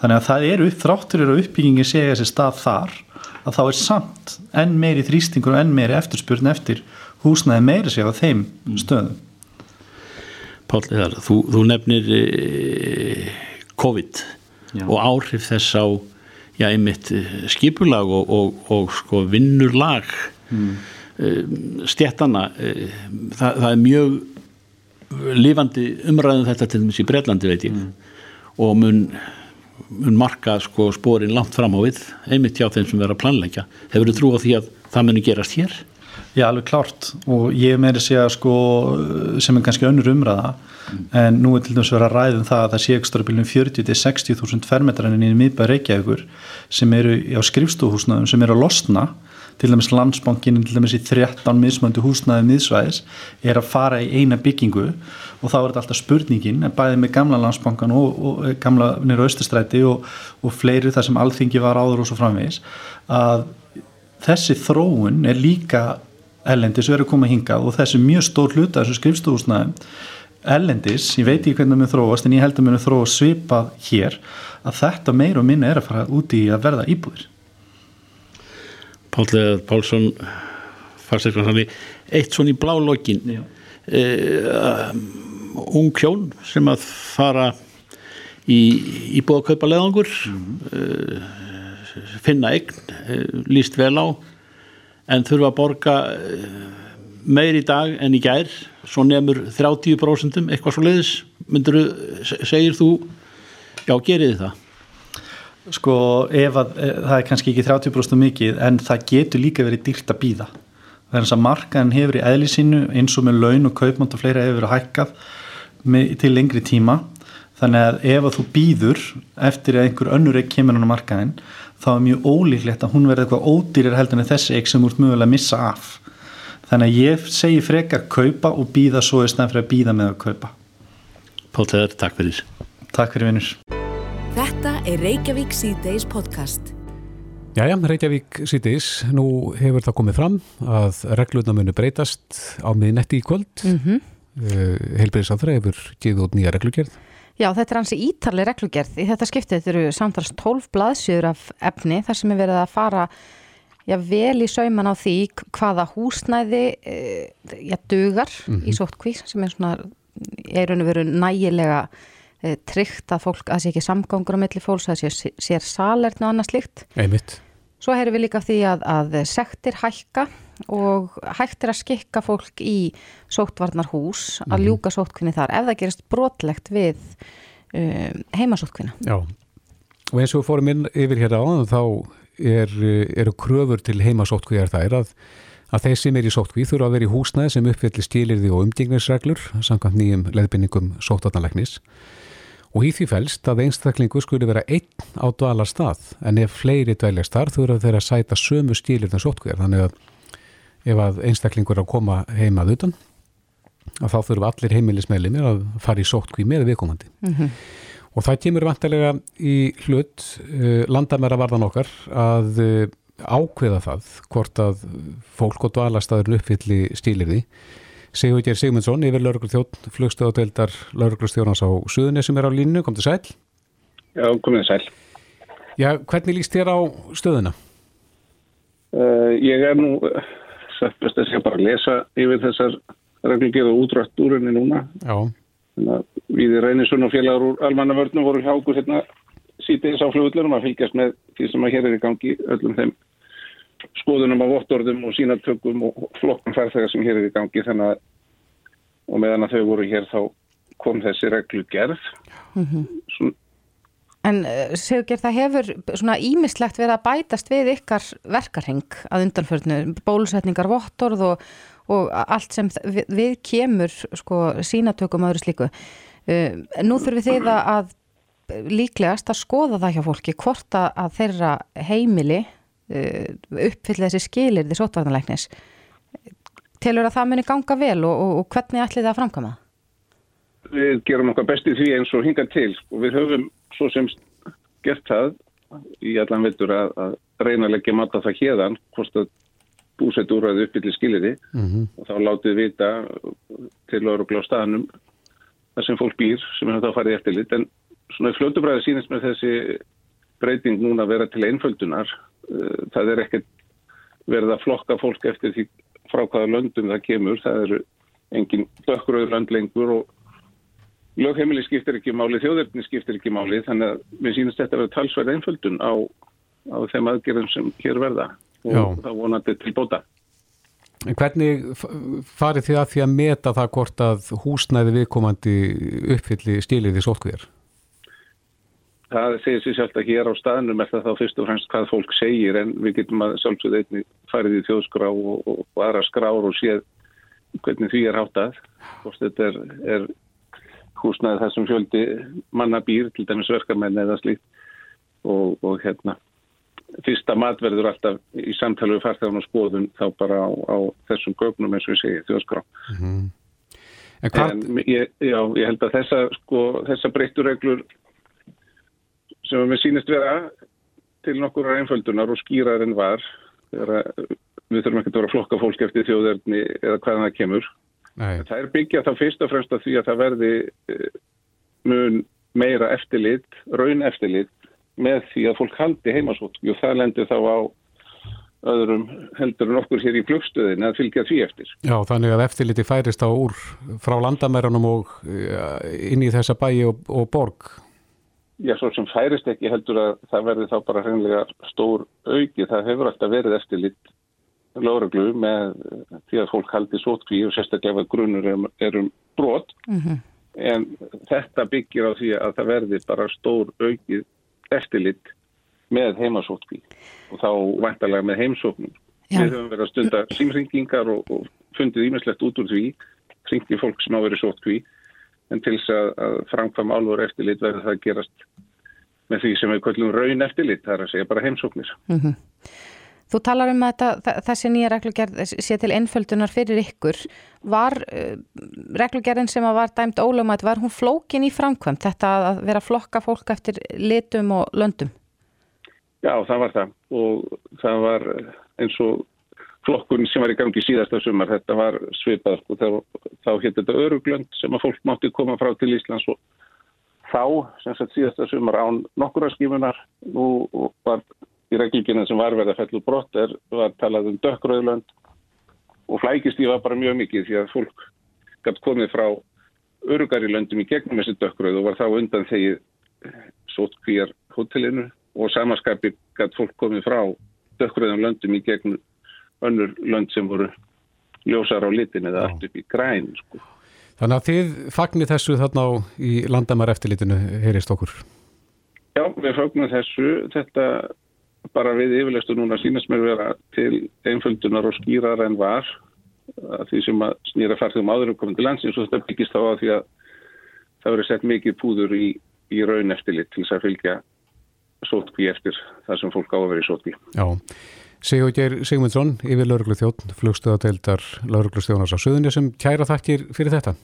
[SPEAKER 8] þannig að það eru þrátturir og uppbyggingi segja sér stað þar að þá er samt enn meiri þrýstingur og enn meiri eftirspurn eftir húsnaði meiri segja á þeim mm. stöðum
[SPEAKER 6] Pál, þú, þú nefnir eh, COVID Já. og áhrif þess á já, einmitt eh, skipulag og, og, og sko vinnurlag mm. Eh, stjættana það, það er mjög lifandi umræðum þetta til dæmis í Breitlandi veit ég og mun, mun marka sko spórin langt fram á við einmitt hjá þeim sem vera að planleggja hefur þú trú á því að það muni gerast hér?
[SPEAKER 8] Já, alveg klárt og ég meiri segja sko sem er kannski önnur umræða en nú er til dæmis verið að ræðum það að það sé ekstra bílum 40-60 þúsund fermetraninn í miðbæð Reykjavíkur sem eru á skrifstúhúsnaðum sem eru að losna til dæmis landsbankin til dæmis í 13 mismöndu húsnaði miðsvæðis er að fara í eina byggingu og þá er þetta alltaf spurningin bæðið með gamla landsbankan og, og gamla nýra austastræti og, og fleiri þar sem alþingi var áður og svo framvegis að þessi þróun er líka ellendis verið að koma hingað og þessi mjög stór hluta þessu skrifstúhúsnaðum ellendis, ég veit ekki hvernig það mun þróast en ég held að mun þróast svipað hér að þetta meir og minna er að fara úti að verða íbúðir
[SPEAKER 6] Pállegar Pálsson farsleiknarsannli, eitt svona í blá lokin uh, ung hjón sem að fara í, í búið að kaupa leðangur. Mm -hmm. uh, finna eign uh, líst vel á en þurfa að borga meir í dag en í gær. Svo nefnur 30% eitthvað svo leiðis myndur segir þú? Já, gerið það
[SPEAKER 8] Sko, ef að e, það er kannski ekki 30% mikið en það getur líka verið dýrt að býða eins að markaðin hefur í eðlisínu eins og með laun og kaupmátt og fleira hefur verið hækkað með, til lengri tíma. Þannig að ef að þú býður eftir að einhver önnur ekki kemur á markaðin þá er mjög ólíklegt að hún verði eitthvað ódýrir heldur en þessi ekki sem úr mögulega að missa af. Þannig að ég segi frekar kaupa og býða svo í stæðan fyrir að býða með að kaupa.
[SPEAKER 6] Pál Teður, takk fyrir.
[SPEAKER 8] Takk fyrir vinnur
[SPEAKER 1] Þetta er Reykjavík C-Days podcast.
[SPEAKER 2] Jæja, Reykjavík C-Days. Nú hefur það komið fram að regluna muni breytast á miðnetti í kvöld. Mm -hmm. uh, Heilbyrðisáþra hefur gefið út nýja reglugjörð
[SPEAKER 3] Já, þetta er hansi ítarlega reglugjörð í þetta skiptið, eru samtals 12 blaðsjöður af efni þar sem er verið að fara já, vel í sauman á því hvaða húsnæði e, já, dugar mm -hmm. í sóttkví sem er svona, er raun og veru nægilega tryggt að fólk, að sé ekki samgangur á milli fólks, að sé, sér salernu og annað slikt.
[SPEAKER 2] Einmitt.
[SPEAKER 3] Svo heyrum við líka því að, að sektir hækka og hægt er að skikka fólk í sóttvarnarhús að
[SPEAKER 2] Mhm.
[SPEAKER 3] ljúka sóttkvinni þar ef það gerist brotlegt við um, heimasóttkvinna.
[SPEAKER 2] Já, og eins og við fórum inn yfir hér á þá er, eru kröfur til heimasóttkvíjar þær að, að þeir sem er í sóttkví þurfa að vera í húsnæði sem uppfyllir stílirði og umgengnisreglur samkvæmt nýjum leðbinningum sóttvarnarlæknis og í því felst að einstaklingu skuli vera einn á dvalar stað en ef fleiri dvæljast þar þurfa þeir að sæta sömu stílirðan sóttkvíjar þannig að ef að einstaklingur er að koma heimað utan að þá þurfa allir heimilismeðlimir að fara í sóttkví með viðkomandi. Og það kemur vantilega í hlut uh, landamæra varðan okkar að uh, ákveða það hvort að fólk og dvalastæðurinn uppfylli stílirði. Sigur Geir Sigmundsson yfir lauruglu þjótt flugstöðadeildar lauruglu stjórnans á Suðunni sem er á línu, kom til sæl.
[SPEAKER 9] Já, komið sæl.
[SPEAKER 2] Já, hvernig líst þér á stöðuna?
[SPEAKER 9] Uh, ég er nú, satt best að segja bara að lesa yfir þessar reglugið og útrætt úr henni núna.
[SPEAKER 2] Já,
[SPEAKER 9] við í Reynisun og félagar úr almannavörnum voru hjá okkur hérna sítiðis á flugullurum að fylgjast með því sem að hér er í gangi öllum þeim skoðunum af vottorðum og sínatökum og flokkum færþegar sem hér er í gangi. Þannig að og meðan að þau voru hér þá kom þessi reglu gerð Svona,
[SPEAKER 3] En uh, Sigurgeir, það hefur svona ímislegt verið að bætast við ykkar verkarheng að undanförnu, bólusetningar, vottorð og, og allt sem við, við kemur sko, sínatökum öðru slíku. Uh, nú þurfum þið að líklegast að skoða það hjá fólki hvort að, þeirra heimili uh, uppfylla þessi skilir því sótvarnalæknis. Telur að það muni ganga vel og, og, og hvernig ætlið það að framkama?
[SPEAKER 9] við gerum okkar besti því eins og hinga til og við höfum svo sem gert það í allan veitur að, að reyna að leggja matta það hérðan hvort að búsett úrræði uppbylli skiliði og þá látið vita til örugla á staðanum þar sem fólk býr sem hefur þá farið eftirlit en svona í fljótubræði sínist með þessi breyting núna að vera til einföldunar Uh, það er ekkert verið að flokka fólk eftir því frá hvaða löndum það kemur það eru engin dökkröður lönd lengur og lögheimili skiptir ekki máli, þjóðerni skiptir ekki máli þannig að mér sýnist þetta að vera talsverð einföldun á, á þeim aðgerðum sem hér verða og
[SPEAKER 2] Já.
[SPEAKER 9] það vonandi til bóta
[SPEAKER 2] Hvernig farið þið að því að meta það hvort að húsnæði viðkomandi uppfylli stíliði sótkvíðar?
[SPEAKER 9] Það segir sér sjálf að hér á staðnum er það þá fyrst og fremst hvað fólk segir en við getum að sjálfsögðu einni farið í þjóðskrá og, og, og aðra skrár og séð hvernig því er háttað. Hvort þetta er, er húsnæði þessum fjöldi mannabýr, til dæmis verkamenn eða slíkt og, og hérna fyrsta matverður alltaf í samtali við farþegarn og skoðun þá bara á, á þessum gögnum eins og ég segi þjóðskrá. Mm -hmm. En, en ég, já, ég held að þessa, sko, þessa breyttureglur sem við sínist vera til nokkur einföldunar og skýrar en var þegar við þurfum ekki að vera að flokka fólk eftir þjóðverðni eða hvaðan það kemur. Nei. Það er byggjað þá fyrst og fremst að því að það verði eh, mun meira eftirlit, raun eftirlit með því að fólk haldi heimasótt og það lendir þá á öðrum heldur en okkur hér í flugstöðin að fylgja því eftir.
[SPEAKER 2] Já, þannig að eftirliti færist á úr frá landamærunum og inn í þessa bæi og, og borg.
[SPEAKER 9] Já, svo sem færist ekki heldur að það verði þá bara hreinlega stór auki. Það hefur alltaf verið eftirlit lögreglu með því að fólk haldi sótkví og sérstaklega ef grunur er, er um brot. Mm -hmm. En þetta byggir á því að það verði bara stór aukið eftirlit með heimasótkví og þá vantarlega með heimsóknum. Já. Við höfum verið að stunda símringingar og, og fundið ímestlegt út úr því, ringið fólk sem á verið sótkví, en til þess að, að framkvæm álvar eftirlit verður það að gerast með því sem við kallum raun eftirlit, það er að segja bara heimsóknir. Mm -hmm.
[SPEAKER 3] Þú talar um að þetta, þessi nýja reglugerð sé til einföldunar fyrir ykkur. Var uh, reglugerðin sem var dæmt ólögmætt, var hún flókin í framkvæmt þetta að vera flokka fólk eftir litum og löndum?
[SPEAKER 9] Já, það var það og það var eins og flokkun sem var í gangi síðasta sumar, þetta var svipað og þá, þá hétt þetta öruglönd sem að fólk mátti koma frá til Íslands og þá, sem sagt síðasta sumar án nokkura skifunar, nú var í reglíkina sem var verið að fellur brott er var talað um dökkröðlönd og flækistíð var bara mjög mikið því að fólk gætt komið frá örugari löndum í gegnum þessi dökkröð og var þá undan þegið sót kvíjar hotellinu og samaskapi gætt fólk komið frá dökkröðum löndum í gegnum önnur lönd sem voru ljósar á litin eða allt upp í græn sko.
[SPEAKER 2] Þannig að þið fagnir þessu þarna á í landamær eftirlitinu heyrist okkur
[SPEAKER 9] Já, við fagnum þessu þetta bara við yfirleistu núna sínast mér vera til einföldunar og skýrar en var því sem að snýra farþum áður um komin til landsins og þetta byggist þá að því að það verið sett mikið púður í, í raun eftirlit til þess að fylgja sótkví eftir það sem fólk á að vera í sótkví.
[SPEAKER 2] Já, Sigur Geir Sigmundsson yfir lauruglu þjótt, flugstöðadeildar lauruglu stjónars á söðunni sem kæra þakkir fyrir þetta.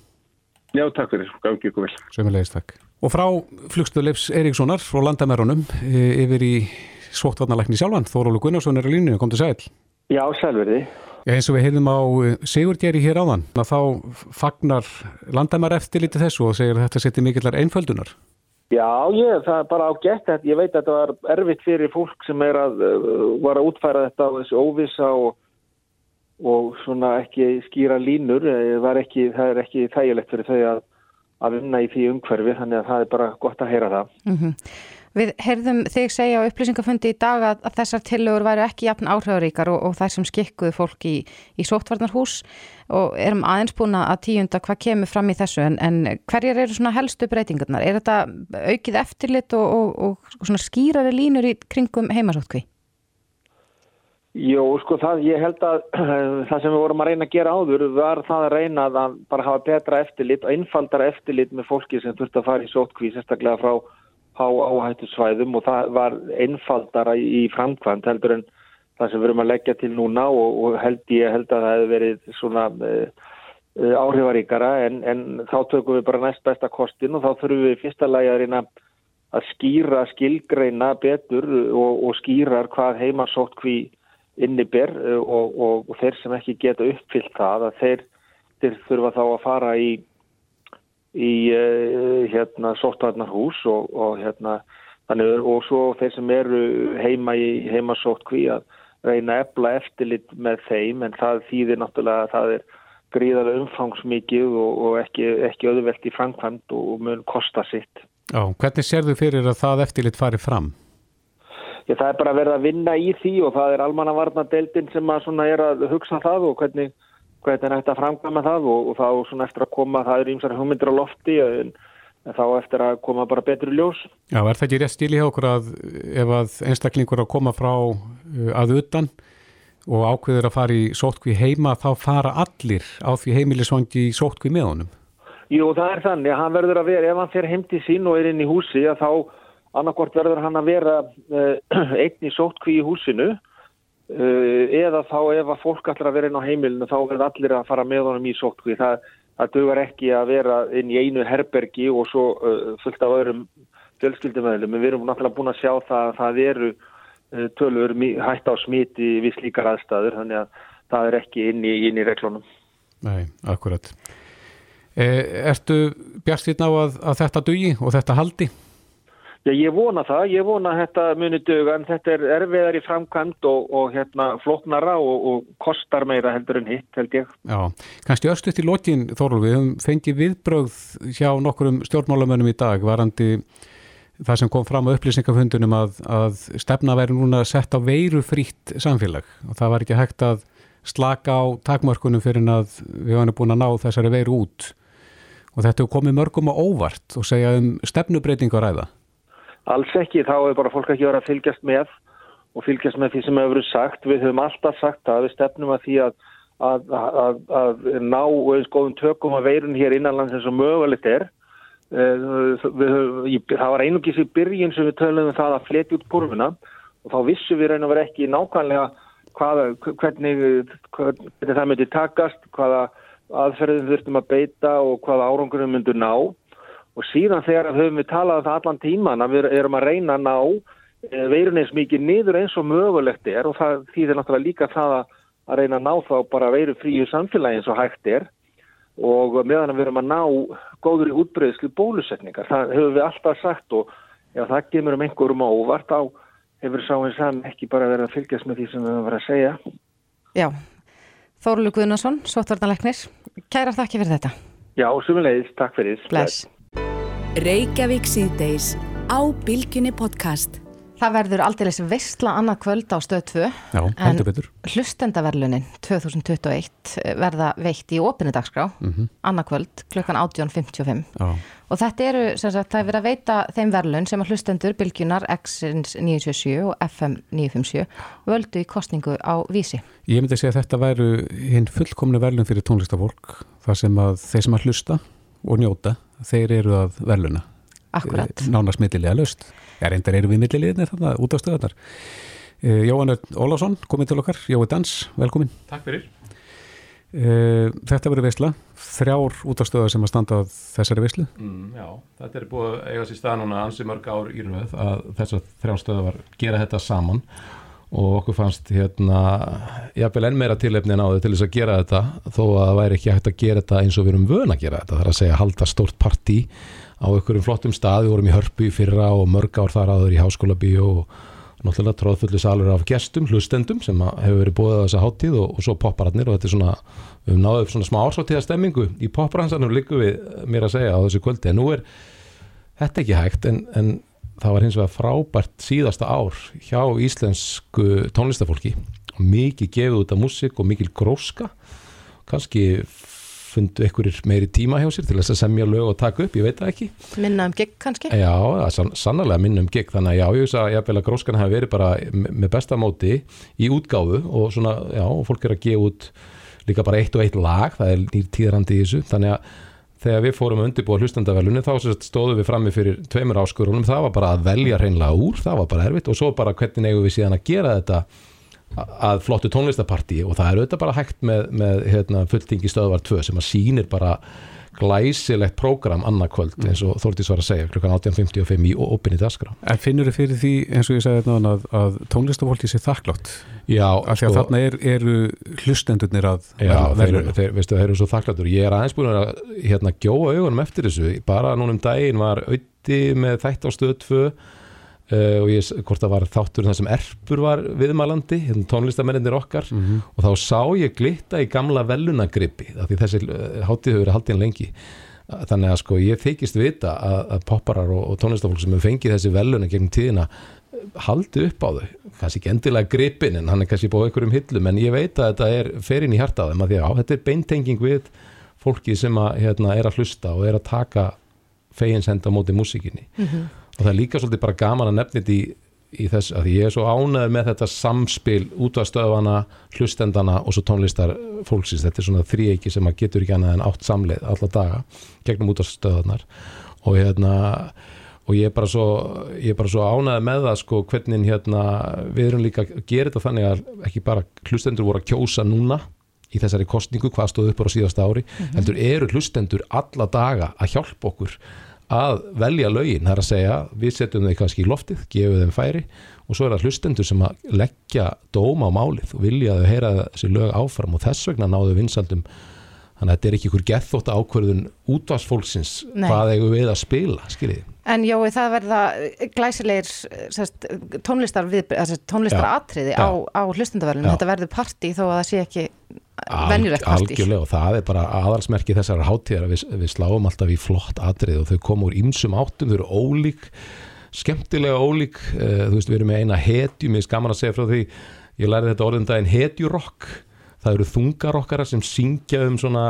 [SPEAKER 9] Já, takk fyrir, ekki ykkur vel.
[SPEAKER 2] Sömulegist takk. Og frá flugstöðleifs Eiríkssonar frá landamærunum e, yfir í sóttvarnalækni sjálfan, Þórólu Gunnarsson er á línu, kom til sæl.
[SPEAKER 10] Já, sælverði.
[SPEAKER 2] Já, eins og við heyrðum á eh, Sigurgeri hér áðan, þá fagnar landamær eftir litið þessu og segir að þetta seti mikillar einföldunar.
[SPEAKER 10] Já, ég, það er bara á gett þetta. Ég veit að þetta var erfitt fyrir fólk sem að, uh, var að útfæra þetta á þessu óvisa og, og ekki skýra línur. Ekki, það er ekki þægilegt fyrir þau að, að vinna í því umhverfi, þannig að það er bara gott að heyra það. Mm -hmm.
[SPEAKER 3] Við heyrðum þig segja á upplýsingafundi í dag að, að þessar tillögur væri ekki jafn áhrifaríkar og, og þær sem skikkuðu fólk í, í sóttvarnarhús og erum aðeins búin að tíunda hvað kemur fram í þessu en, en hverjar eru svona helstu breytingarnar? Er þetta aukið eftirlit og, og, og skýrari línur í kringum heimasóttkví?
[SPEAKER 10] Jó, sko það, ég held að það sem við vorum að reyna að gera áður var það að reyna að bara hafa betra eftirlit og einfaldara eftirlit með fólki sem þurft að fara í sóttkví sérstaklega frá á áhættu svæðum og það var einfaldara í framkvæmt heldur en það sem við erum að leggja til núna og, og held ég held að það hefði verið svona uh, uh, áhrifaríkara en, en þá tökum við bara næst besta kostin og þá þurfum við fyrsta lagi að skýra skilgreina betur og, og skýrar hvað heimarsótt hví inniber uh, og, og þeir sem ekki geta uppfyllt það að þeir, þeir þurfa þá að fara í í uh, hérna sóttvarnarhús og, og hérna þannig og svo þeir sem eru heima í heimasótt hví að reyna ebla eftirlit með þeim en það þýðir náttúrulega að það er gríðarlega umfangsmikið og, og ekki, ekki öðvelt í framkvæmt og mun kosta sitt.
[SPEAKER 2] Já, hvernig sér þú fyrir að það eftirlit fari fram?
[SPEAKER 10] ég, það er bara verið að vinna í því og það er almannavarnadeildin sem að er að hugsa það og hvernig, hvernig er hægt að framkvæma það og, og þá svona eftir að koma, það er ímsar hugmyndir á lofti en, en þá eftir að koma bara betri ljós.
[SPEAKER 2] Já, er það ekki rétt stíli hjá okkur að ef að einstaklingur að koma frá uh, að utan og ákveður að fara í sótkví heima þá fara allir á því heimilisvangi í sótkví með honum?
[SPEAKER 10] Jú, það er þannig að hann verður að vera, ef hann fer heim til sín og er inn í húsi, að þá annarkort verður hann að vera uh, einn í sótkví í húsinu eða þá ef að fólk allir að vera inn á heimilinu þá verður allir að fara með honum í sótkví. Það, það dugar ekki að vera inn í einu herbergi og svo uh, fullt af öðrum fjölskyldumöðlum. Við erum náttúrulega búin að sjá það að það eru tölur hægt á smiti við slíkar aðstæður, þannig að það er ekki inn í, í reglunum.
[SPEAKER 2] Nei, akkurat. Ertu bjart þérna á að, að þetta dugi og þetta haldi?
[SPEAKER 10] Já, ég vona það, ég vona að þetta muni döga en þetta er erfiðar í framkvæmt og, og hérna floknara og, og kostar meira heldur en hitt held ég.
[SPEAKER 2] Já, kannski östuðt í lokin Þorlur, við höfum fengið viðbröð hjá nokkurum stjórnmálamönnum í dag varandi það sem kom fram á upplýsingafundunum að, að stefna væri núna sett á veirufrítt samfélag og það var ekki hægt að slaka á takmörkunum fyrir að við höfum búin að ná þessari veiru út og þetta hefur komið mörgum á óvart og segja um stefnubreitingu að ræða.
[SPEAKER 10] Alls ekki, þá hefur bara fólk ekki verið að fylgjast með og fylgjast með því sem hefur verið sagt. Við höfum alltaf sagt að við stefnum að því að, að, að, að ná skoðum tökum að veirun hér innanlands eins og mögulegt er. Höfum, það var einungis í byrjun sem við töluðum um það að fleti út kurvuna og þá vissum við raun og verið ekki nákvæmlega hvaða, hvernig, hvernig það myndi takast, hvaða aðferðin þurftum að beita og hvaða árangurum myndu ná og síðan þegar höfum við talað um það allan tíman að við erum að reyna að ná eh, veirun eins mikið niður eins og mögulegt er og það þýðir náttúrulega líka það að reyna að ná þá bara veiru fríu samfélagi eins og hægt er og meðan við erum að ná góður í útbreyðslu bólusetningar. Það hefur við alltaf sagt og ef það gemur um einhverjum á óvart á hefur sá eins að ekki bara verið að fylgjast með því sem við höfum verið að segja.
[SPEAKER 3] Já, Þórlu Guðnarsson, Sotvarnalegnir, kæra þakki fyrir þetta.
[SPEAKER 10] Já, sumulegis, takk fyrir.
[SPEAKER 3] Bless.
[SPEAKER 1] Reykjavík síðdeis á Bilginni podcast.
[SPEAKER 3] Það verður aldeilis veistla annað kvöld á stöð 2
[SPEAKER 2] Já, betur.
[SPEAKER 3] Hlustendaverlunin 2021 verða veitt í opinidagskrá mm -hmm. annað kvöld klukkan 18.55 og þetta eru, sem sagt, það er verið að veita þeim verlun sem að hlustendur Bilgjunar X-ins 977 og FM 957 völdu í kostningu á vísi.
[SPEAKER 2] Ég myndi að segja að þetta væru hinn fullkomnu verlun fyrir tónlistafólk þar sem að þeir sem að hlusta og njóta, þeir eru að verluna.
[SPEAKER 3] Akkurat.
[SPEAKER 2] Nánast millilega löst. Já, reyndar eru við millileginni þarna út á stöðarnar. Jóhann Ólásson, komið til okkar. Jói Dans, velkomin.
[SPEAKER 11] Takk fyrir.
[SPEAKER 2] Þetta verður veisla. Þrjár út á stöðar sem að standa þessari veislu.
[SPEAKER 11] Mm, já, þetta er búið að eiga sér stað núna ansi mörg ár í rauð að þessar þrjár stöðar gera þetta saman og okkur fannst hérna jafnvel enn meira tilefni en áður til þess að gera þetta þó að það væri ekki hægt að gera þetta eins og við erum vön að gera þetta. Það er að segja halda stórt partí á einhverjum flottum stað, við vorum í Hörpu í fyrra og mörg ár þar áður í Háskóla bíó og náttúrulega tróðfullu salur af gestum, hlustendum sem hefur verið búið á þessa háttíð og, og svo popparatnir og þetta er svona, við hefum náðið svona smá ársáttíða stemmingu í popparansanum líku við mér að segja á þessu kvöldi en nú er þetta ekki hægt en, en það var hins vegar frábært síðasta ár hjá íslensku tónlistafólki. Og mikið gefið út af músik og mikil gróska. Kannski fundu einhverjir meiri tíma hjá sér til þess að semja lög og taka upp, ég veit það ekki.
[SPEAKER 3] Minna um gig kannski?
[SPEAKER 11] Já, sann, sannlega minna um gig, þannig að já, ég veist að ég að gróskan hafi verið bara með besta móti í útgáfu og svona, já, fólk er að gefa út líka bara eitt og eitt lag, það er nýr tíðrandi í þessu, þannig að þegar við fórum að undirbúa hlustandavelunni þá stóðum við frammi fyrir tveimur áskurunum, það var bara að velja hreinlega úr, það var bara erfitt. Og svo bara hvernig eigum við síðan að gera þetta að flottu tónlistapartí og það er auðvitað bara hægt með, með hérna, fulltingi stöðvar 2 sem að sínir bara glæsilegt prógram annarkvöld eins og Þórtís var að segja klukkan 18.55 í opinni dagskrá.
[SPEAKER 2] En finnur þið fyrir því eins og ég segði þetta að, að tónlistafólki sé þakklátt?
[SPEAKER 11] Já.
[SPEAKER 2] Af því að sko, þarna er, eru hlustendurnir að
[SPEAKER 11] Já, þeir, þeir, veistu, þeir eru svo þakkláttur. Ég er aðeins búin að hérna gjóa augunum eftir þessu. Bara núnum daginn var auði með þætt á stöð 2 Uh, og ég, hvort það var þáttur þar sem Erpur var viðmælandi, hérna tónlistamennir okkar mm -hmm. og þá sá ég glitta í gamla velunagripi, því þessi uh, hátíð hefur verið haldið en lengi þannig að sko ég þykist vita að, að popparar og, og tónlistafólk sem hefur fengið þessi veluna gegnum tíðina haldi upp á þau, kannski ekki endilega gripin en hann er kannski búið einhverjum hillum en ég veit að þetta er ferinn í hjartaðum að því að á, þetta er beintenging við fólki sem að, hérna, er að hlusta og er að taka feginsend á móti músikinni
[SPEAKER 12] Mhm.
[SPEAKER 11] -hmm. Og það er líka svolítið bara gaman að nefnit í, í þess að ég er svo ánæður með þetta samspil útvarstöðvana, hlustendana og svo tónlistar fólksins þetta er svona þríeiki sem að getur ekki annað en átt samleið alla daga gegnum útvarstöðanar og hérna og ég er bara svo, er svo ánæður með það sko hvernig hérna við erum líka að gera þetta þannig að ekki bara hlustendur voru að kjósa núna í þessari kostningu, hvað stóð upp á síðasta ári
[SPEAKER 12] Mhm.
[SPEAKER 11] heldur eru hlustendur alla daga að hjálpa okkur að velja lögin, það er að segja við setjum þau kannski í loftið, gefum þeim færi og svo er það hlustendur sem að leggja dóma á málið og vilja að þau heyra þessi lög áfram og þess vegna náðu vinsaldum þannig að þetta er ekki ykkur gethótt ákverðun útvarsfólksins
[SPEAKER 3] Nei.
[SPEAKER 11] hvað eigum við að spila, skiljið
[SPEAKER 3] En jói, það verða glæsilegir sest, tónlistar, við, sest, tónlistar
[SPEAKER 11] Já,
[SPEAKER 3] atriði
[SPEAKER 11] já.
[SPEAKER 3] á, á hlustendaverðinu.
[SPEAKER 11] Já.
[SPEAKER 3] Þetta verður partí þó að það sé ekki venjulegt partí.
[SPEAKER 11] algjörlega og það er bara aðalsmerki þessar hátíðar við, við sláum alltaf í flott atrið og þau koma úr ýmsum áttum, þau eru ólík skemmtilega ólík uh, þú veist við erum með eina hetju, mér er gaman að segja frá því ég lærði þetta orðin daginn hetjurokk það eru þungarokkara sem syngja um svona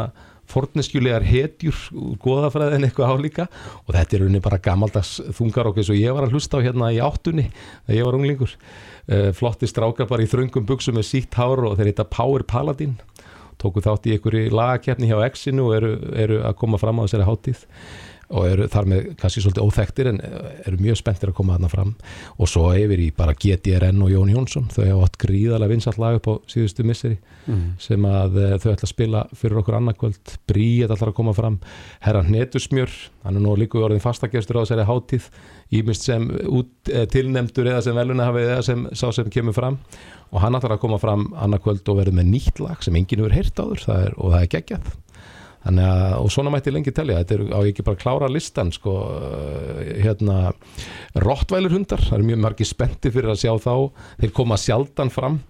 [SPEAKER 11] forneskjulegar hetjur úr goðafræðin eitthvað álíka og þetta er rauninni bara gamaldags þungarokk eins og ég var að hlusta á hérna í áttunni þegar ég var unglingur. Uh, flotti strákar bara í þröngum buksum með sítt hár og þeir heita Power Paladin tóku þátt í einhverju lagakeppni hjá Exinu og eru, eru að koma fram á þessari hátíð og eru þar með kannski svolítið óþektir en eru mjög spenntir að koma þarna fram. Og svo yfir í bara GTRN og Jón Jónsson. Þau hafa átt gríðarlega vinsall lag upp á síðustu misseri
[SPEAKER 2] Mhm.
[SPEAKER 11] sem að eh, þau ætla að spila fyrir okkur annarkvöld Bríet ætlar að koma fram. Herra Hnetusmjör, hann er nú líku orðin fastagestur á þessari hátíð. Ímist sem út, eh, tilnefndur eða sem veluna hafið eða sem sá sem kemur fram. Og hann ætlar að koma fram annarkvöld og verður með nýtt lag sem enginn hefur heyrt áður. Það er, og það er geggjað að, og svona mætti lengi telja, þetta er á ekki bara klára listan, sko, uh, hérna, rottvælir hundar, það eru mjög margir spennti fyrir að sjá þá, þeir koma sjaldan fram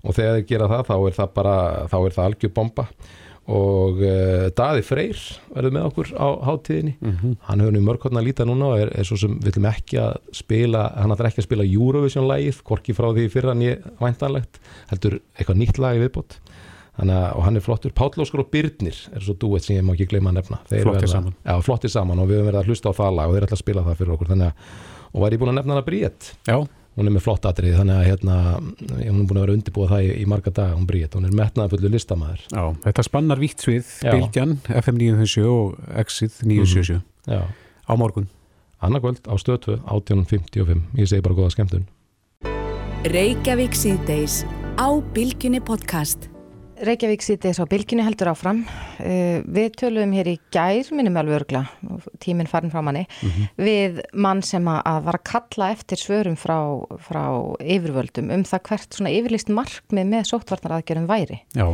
[SPEAKER 11] og þegar þeir gera það, þá er það bara, þá er það algjör bomba. Og uh, Daði Freyr verður með okkur á hátíðinni, hann hefur nú mörgkotna að líta núna og er, er svo sem við viljum ekki að spila, hann ætlar ekki að spila Eurovision-lægið, hvorki frá því fyrir hann ég væntanlegt, heldur eitthvað nýtt lag í viðbót Þannig að, og hann er flottur, Páll Óskar og Byrnir er svo dúett sem ég má ekki gleyma að nefna. Þeir
[SPEAKER 2] Flottir saman.
[SPEAKER 11] Já, flottir saman og við höfum verið að hlusta á það lag og þeir ætla að spila það fyrir okkur. Þannig að, og væri ég búin að nefna hana Bríett
[SPEAKER 2] Já.
[SPEAKER 11] Hún er með flott atrið, þannig að hérna, hún er búin að vera undirbúa það í, í marga daga, hún Bríett, hún er metnaði fullu listamæður
[SPEAKER 2] Já, þetta spannar vítt svið,
[SPEAKER 11] Já.
[SPEAKER 2] Bilgjan, FM 957 og Exit 977
[SPEAKER 11] Já.
[SPEAKER 2] á morgun.
[SPEAKER 11] Annarkvöld á stöðtöð 18.55, ég segi bara góða skemmtun
[SPEAKER 1] Reykjavík
[SPEAKER 3] sýtis á bylginu heldur áfram. Uh, við töluðum hér í gær, minnum alveg örgla, tíminn farin frá manni, við mann sem að, var að kalla eftir svörum frá, frá yfirvöldum um það hvert svona yfirlist markmið með sóttvarnaraðgjörum væri.
[SPEAKER 2] Já.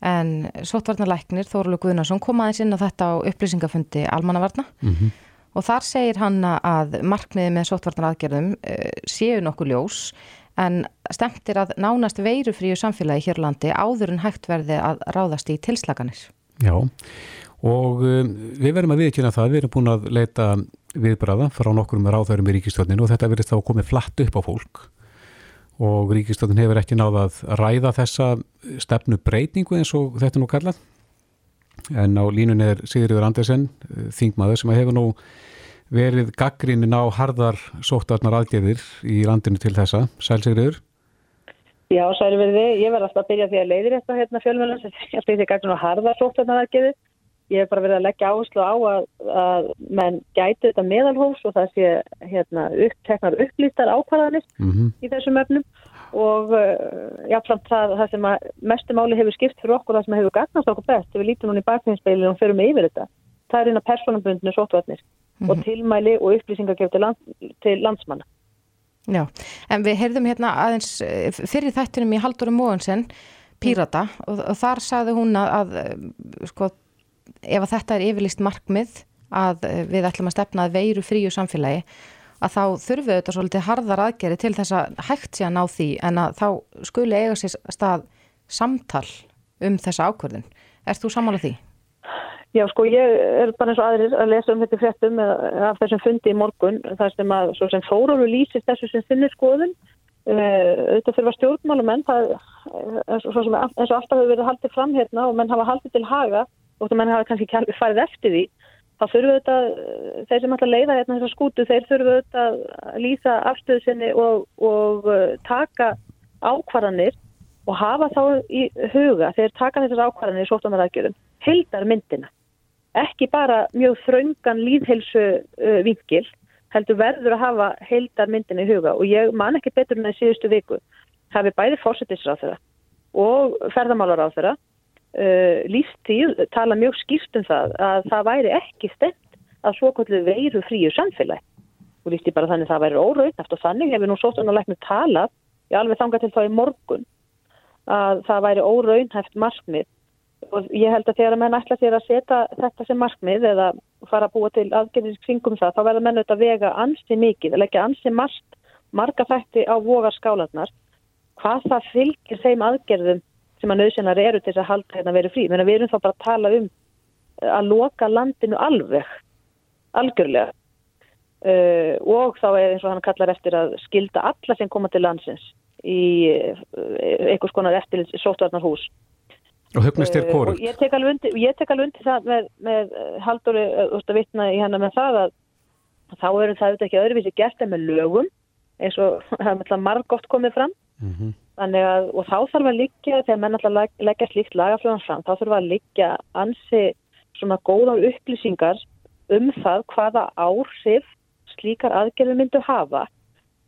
[SPEAKER 3] En sóttvarnarlæknir Þórulega Guðnarsson kom aðeins inn á þetta á upplýsingafundi almannavarna
[SPEAKER 2] Mhm.
[SPEAKER 3] og þar segir hann að markmiði með sóttvarnaraðgerðum uh, séu nokkuð ljós en stemtir að nánast veirufríu samfélagi hér á landi áður en hægt verði að ráðast í tilslaganir.
[SPEAKER 2] Já, og um, við verðum að viðkjöna það, við erum búin að leita viðbræða frá nokkur með ráðhörum í ríkistjóðninu og þetta verðist þá komið flatt upp á fólk og ríkistjóðin hefur ekki náða að ræða þessa stefnu breytingu eins og þetta nú kallað en á línun er Sigurður Andersen, eh, þingmaður sem hefur nú verið gaggrínin á harðar sóttarnar aðgerðir í landinu til þessa. Sæl Sigurður?
[SPEAKER 12] Já, særi verði, ég verð alltaf að byrja því að leiðir þetta hérna fjölmjölans, ætti því gæti nú harða sóttarnaraðgerði. Ég hef bara verið að leggja áherslu á að, að menn gæti þetta meðalhófs og það sé hérna, uppteknar upplýstar ákvarðanir
[SPEAKER 2] Mhm.
[SPEAKER 12] í þessum öfnum og uh, jáfnframt það, það sem að mestu máli hefur skipt fyrir okkur það sem hefur gagnast okkur best, ef við lítum núna í bakfinspeilinu og förum með yfir þetta, það er eina persónabundinu sótvarnir og tilmæli og upplýsingagjöf til, land, til landsmanna.
[SPEAKER 3] Já, en við heyrðum hérna aðeins eh, fyrir þættinum í Haldurum Móhansen, Pírata, og, og þar sagði hún að, að eh, sko, ef að þetta er yfirlist markmið að eh, við ætlum að stefna að veiru fríu samfélagi, að þá þurfum við þetta svolítið harðar aðgeri til þess að hægt sé að ná því en að þá skuli eiga sér stað samtal um þessa ákvörðun. Er þú samála því?
[SPEAKER 12] Já, sko, ég er bara eins og aðrir að lesa um þetta fréttum eh, af þessum fundi í morgun, þar sem að, svo sem Þórólu lýsist þessu sem finnir skoðun, uh, auðvitað fyrir að stjórnmálumenn, það eins og alltaf hefur verið haldið fram hérna og menn hafa haldið til haga og menn hafa kannski alveg farið eftir því, þá þurfum þetta, þeir sem alltaf leiða hérna þessar skútu, þeir þurfum þetta að lýsa afstöðu sinni og, og taka ákvarðanir og hafa þá í huga, þeir taka þessar ákvarðanir í sóttamæðagjörðum, heildar myndina ekki bara mjög þraungan líðhelsu uh, vingil, heldur verður að hafa heildar myndin í huga. Og ég man ekki betur en það í síðustu viku hafi bæði fórsetisráð þeirra og ferðamálar á þeirra uh, því, tala mjög skýrt um það að það væri ekki stemt að svokallu veiru fríu samfélag og því bara þannig að það væri órautnaft og þannig hefur nú sótunarleiknum talað ég alveg þanga til þá í morgun að það væri óraunhæft markmið og ég held að þegar að menn ætla sér að setja þetta sem markmið eða fara að búa til aðgerðis kringum það, þá verður menn auðvitað vega ansi mikið, eða ekki ansi margt, marga þætti á vogar skálanar, hvað það fylgir þeim aðgerðum sem að nöðsynnar eru til þess að halda hérna verið frí. Menna, við erum þá bara að tala um að loka landinu alveg, algjörlega. Uh, og þá er eins og hann kallar eftir að skilda alla sem koma til landsins í uh, einhvers konar eftir sóttvarnarhús
[SPEAKER 2] Og hugnist þér kórugt?
[SPEAKER 12] Uh, ég tek alveg undir, tek alveg undir það með, með Haldóri uh, vittna í hennar með það að þá eru það auðvitað ekki öðruvísi gert en með lögum eins og það er margótt komið fram mm -hmm. að, og þá þarf að liggja, þegar menn alltaf leggja slíkt lagaflöðan fram, þá þarf að liggja ansi svona góðar upplýsingar um það hvaða áhrif slíkar aðgerfi myndu hafa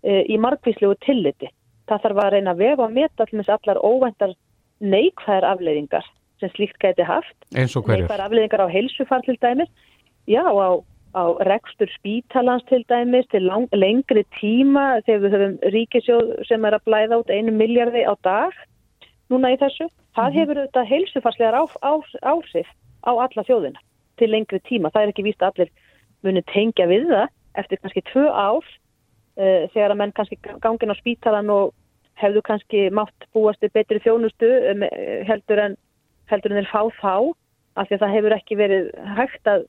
[SPEAKER 12] e, í margvíslegu tilliti. Það þarf að reyna að vega og meta allar óvæntar neikvæðar afleiðingar sem slíkt gæti haft.
[SPEAKER 2] Eins og hverjur?
[SPEAKER 12] Neikvæðar afleiðingar á heilsufar til dæmis, já á, á rekstur spítalans til dæmis til lang, lengri tíma þegar við höfum ríkisjóð sem er að blæða út einu miljardi á dag núna í þessu. Það mm -hmm. hefur auðvitað heilsufarslegar á, á, áhrif á alla þjóðina til lengri tíma. Það er ekki víst að allir muni tengja við það eftir kannski tvö ár uh, þegar að menn kannski gangin á spítalan og hefðu kannski mátt búast við betri þjónustu um, heldur en heldur en þeir fá þá af því að það hefur ekki verið hægt að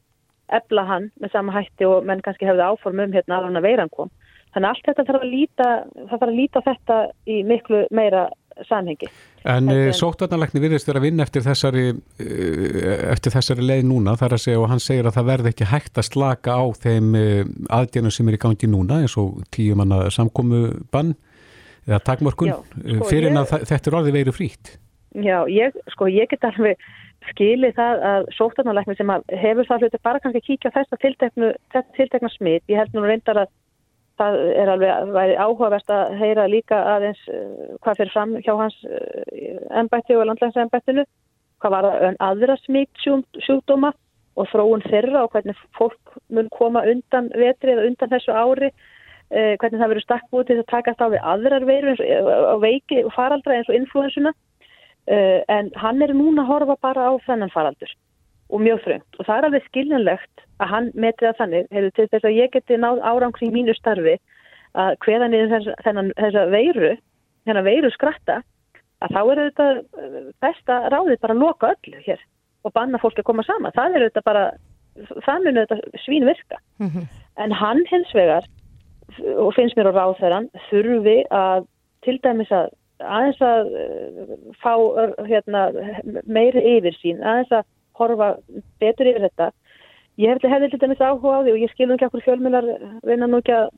[SPEAKER 12] ebla hann með sama hætti og menn kannski hefðu áform um hérna að hann að veiran kom. Þannig að allt þetta þarf að líta, það þarf að líta þetta í miklu meira samhengi.
[SPEAKER 2] En, en eh, sóttvarnarleikni virðist verið að vinna eftir þessari, eh, eftir þessari leið núna þar að segja og hann segir að það verði ekki hægt að slaka á þeim eh, aðdjörnum sem er í gangi núna eins og tíum manna samkomu bann eða takmörkun eh, sko, fyrir en að ég, þetta er orðið veru frítt.
[SPEAKER 12] Já, ég, sko, ég get alveg skilið það að sóttarnalækni sem að hefur það hluti bara kannski að kíkja þess að tilteknu, tiltekna smitt, ég held nú reyndar að það er alveg áhugavert að heyra líka aðeins uh, hvað fyrir fram hjá hans ennbætti og landlægnsennbættinu hvað var það aðra smitt sjúkdóma og þróun þeirra og hvernig fólk mun koma undan vetri eða undan þessu ári. eh, hvernig það verður stakkbúið til að taka þá við aðrar veirur á veiki og faraldra eins og influensuna eh, en hann er núna að horfa bara á þennan faraldur og mjög þröngt og það er alveg skiljanlegt að hann metið að þannig hefur til þess að ég geti náð árangring mínu starfi að hveða niður þennan þessa veiru, þennan veiru skratta að þá er þetta besta ráðið bara að loka öllu hér og banna fólk að koma sama. Það er þetta bara, það munir þetta svín virka. -hmm. En hann hins vegar og finnst mér á ráþæran þurfi að til dæmis að aðeins að uh, fá uh, hérna, meiri yfir sín, aðeins að horfa betur yfir þetta. Ég hefði hefði til dæmis áhuga á því og ég skilum ekki okkur fjölmjölar reyna nú ekki að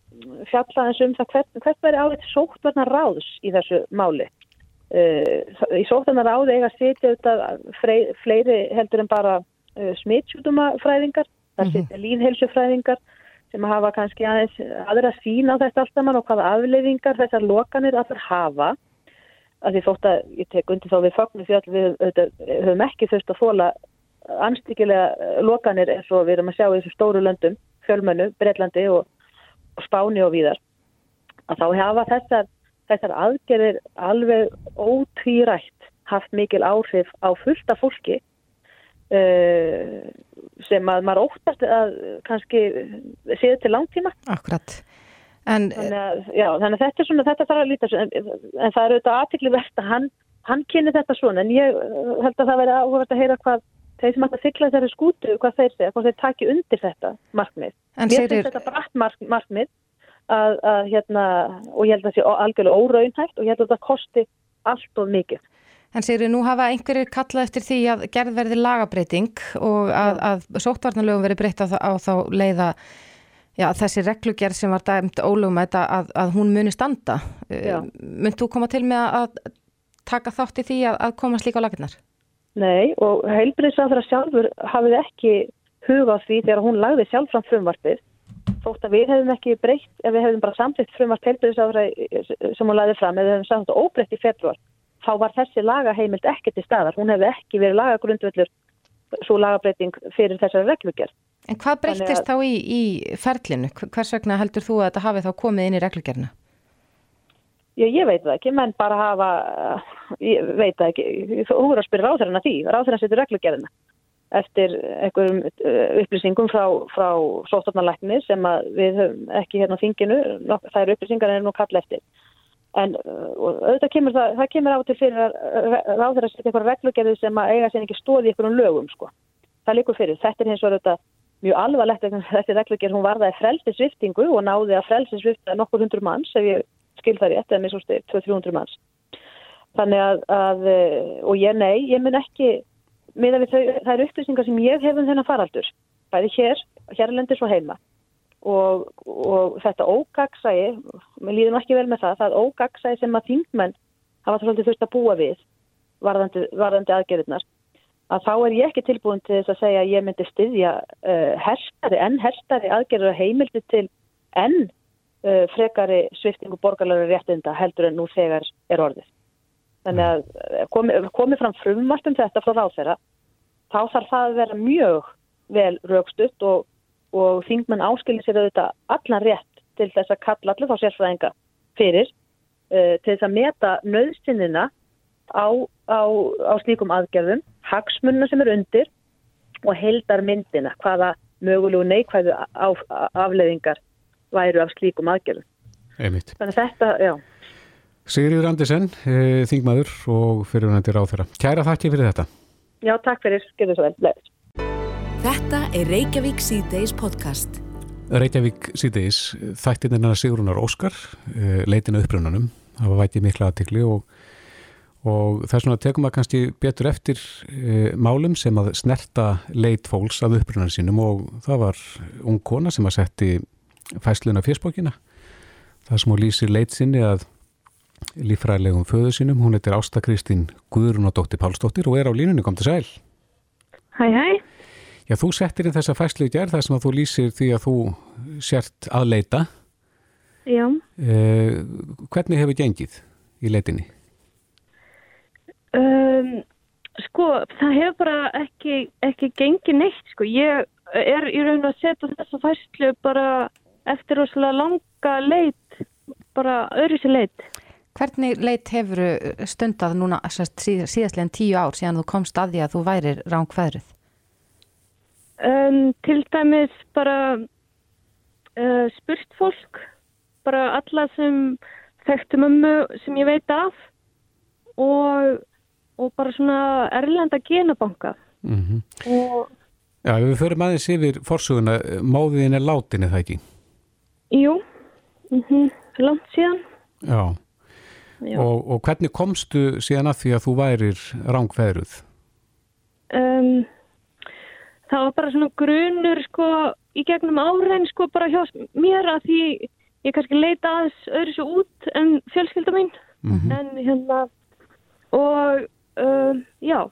[SPEAKER 12] fjalla eins um það hvert, hvert væri áleitt sóttvarnar ráðs í þessu máli. Uh, í sóttvarnar ráði eiga að setja auðvitað fleiri heldur en bara smittsjútumafræðingar, það mhm. setja líðhelsufræðingar sem hafa kannski aðeins aðra sín á þetta alltaf mann og hvaða afleiðingar þessar lokanir allar hafa. Að því þótt að ég tek undir þá við fagnum því að við höfum ekki þurft að fóla anstíkilega lokanir eins og við erum að sjá í þessu stóru löndum, fjölmönnu, Breitlandi og, og Spáni og víðar. Að þá hafa þessar, þessar aðgerðir alveg ótvírætt haft mikil áhrif á fullta fólki sem að maður óttast að kannski séu til langtíma.
[SPEAKER 3] Akkurat.
[SPEAKER 12] En, þannig, að, já, þannig að þetta er svona, þetta þarf að líta en, en það er auðvitað aðtikli verðt að hann, hann kynni þetta svona en ég uh, held að það veri áhugast að heyra hvað þeir sem ætla að sigla þessari skútu, hvað þeir segja, hvað þeir taki undir þetta markmið.
[SPEAKER 3] En Sigríður-
[SPEAKER 12] finnst þetta bratt mark, markmið að, að hérna, og ég held að það sé algjörlega óraunhægt og ég held að þetta kosti allt of mikið.
[SPEAKER 3] En segir nú hafa einhverjir kallað eftir því að gerð verði lagabreiting og að, að sóttvarnalögum verði breytt á, á þá leiða já, þessi reglugerð sem var dæmt ólögum að, að, hún muni standa.
[SPEAKER 12] Já.
[SPEAKER 3] Mynd þú koma til með að taka þátt í því að, að komast líka á laginnar?
[SPEAKER 12] Nei, og heilbriðsraðara sjálfur hafið ekki huga á því þegar hún lagði sjálf fram frumvarpið þótt að við hefðum ekki breytt ef við hefðum bara samtitt frumvart heilbriðsraðara sem hún lagði fram eða við hefðum samtitt óbreytt í februar þá var þessi lagaheimild ekki til staðar hún hefði ekki verið lagagrundvöldur svo lagabreiting fyrir þessari reglugjörn
[SPEAKER 3] En hvað breyttist
[SPEAKER 12] Þannig
[SPEAKER 3] þá í, í ferlinu? Hvers vegna heldur þú að þetta hafi þá komið inn í reglugerna?
[SPEAKER 12] Já, ég veit það ekki, menn bara hafa, ég veit það ekki, þú voru að spyrja ráðherrana því, ráðherran setur reglugerðina eftir einhverjum uh, upplýsingum frá, frá sóttarnalækni sem að við höfum ekki hérna á þinginu, nok- þær upplýsingar er nú kall eftir. En uh, auðvitað kemur það, það kemur á til fyrir að uh, ráðherra setja einhverja reglugerði sem að eiga sér ekki stóði í einhverjum lögum, sko. Það líkur fyrir, þetta er hins vegar auðvitað mjög alvarlegt að þessi reglugerð, hún varðaði frelsisviftingu og náði að frelsisvifta nokkur hundur manns, ef ég skil það rétt, eða mér svo styr, 200-300 manns. Þannig að, að, eh, og ég nei, ég mun ekki, miða við þau, það eru upplýsingar sem ég hef um þennan faraldur, bæði hér, hérlendis og heima. Og, og þetta ógagsægi, mér líður nú ekki vel með það, það ógagsægi sem að þingmenn hafa svolítið þurft að búa við varðandi, varðandi aðgerðirnar, að þá er ég ekki tilbúin til þess að segja að ég myndi styðja uh, herstari, enn herstari aðgerður og heimildi til enn uh, frekari sviftingu borgarlega réttinda heldur en nú þegar er orðið. Þannig að eh, komi, komi fram frumvart um þetta frá ráðherra, þá þarf það að vera mjög vel raukstutt og, og þingmenn áskilir sér auðvitað allan rétt til þess að kalla allir þá sérfræðinga fyrir uh, til þess að meta nöðsynina á, á, á slíkum aðgerðum, hagsmunna sem er undir og heldar myndina hvaða mögulegu neikvæðu af, afleðingar væru af slíkum aðgerðum.
[SPEAKER 2] Einmitt.
[SPEAKER 12] Þannig þetta, já.
[SPEAKER 2] Sigriður Andersen, eh, þingmaður og fyrirvunandi ráþæra. Kæra þakki fyrir þetta.
[SPEAKER 12] Já, takk fyrir, gerðu svo vel. Leður.
[SPEAKER 1] Þetta er Reykjavík C-Days podcast.
[SPEAKER 2] Reykjavík síðdeis, þættirinn hennar Sigrunar Óskar, eh, leitin að upprunanum, hafa vætið mikla aðtikli og, og það er svona að tekum að kannski betur eftir e, málum sem að snerta leit fólks að upprunan sínum og það var ung kona sem að setti fæsluna fjöspókina, það sem hún lýsir leit sinni að lífræðilegum föðu sínum, hún heitir Ásta Kristín Guðrún og dóttir Pálsdóttir og er á línunni, kom til sæl.
[SPEAKER 13] Hæ, hæ.
[SPEAKER 2] Já, þú settir inn þessa fæslu í gerð þar sem að þú lýsir því að þú sért að leita.
[SPEAKER 13] Já.
[SPEAKER 2] Eh, hvernig hefur gengið í leitinni?
[SPEAKER 13] Um, sko, það hefur bara ekki, ekki gengið neitt, sko. Ég er í raun að setja þessa fæslu bara eftir rosalega langa leit, bara öðru sér leit.
[SPEAKER 3] Hvernig leit hefur stundað núna sérst, síð, síðastlegin tíu ár síðan þú komst að því að þú værir rán hverjuð?
[SPEAKER 13] Um, til dæmis bara uh, spurt fólk, bara alla sem þekktu mömmu sem ég veit af og, og bara svona erlenda genabanka.
[SPEAKER 2] Mm -hmm.
[SPEAKER 13] Og
[SPEAKER 2] Já, við förum aðeins yfir forsuguna, móðiðin er látin eða ekki?
[SPEAKER 13] jú, mm -hmm, langt síðan.
[SPEAKER 2] Já.
[SPEAKER 13] Já.
[SPEAKER 2] Og, og hvernig komstu síðan að því að þú værir rángveðruð?
[SPEAKER 13] Um, það var bara svona grunur sko í gegnum árein sko bara hjá mér að því ég kannski leita aðeins öðru svo út en fjölskylda mín.
[SPEAKER 2] Mhm.
[SPEAKER 13] en hérna og um, já.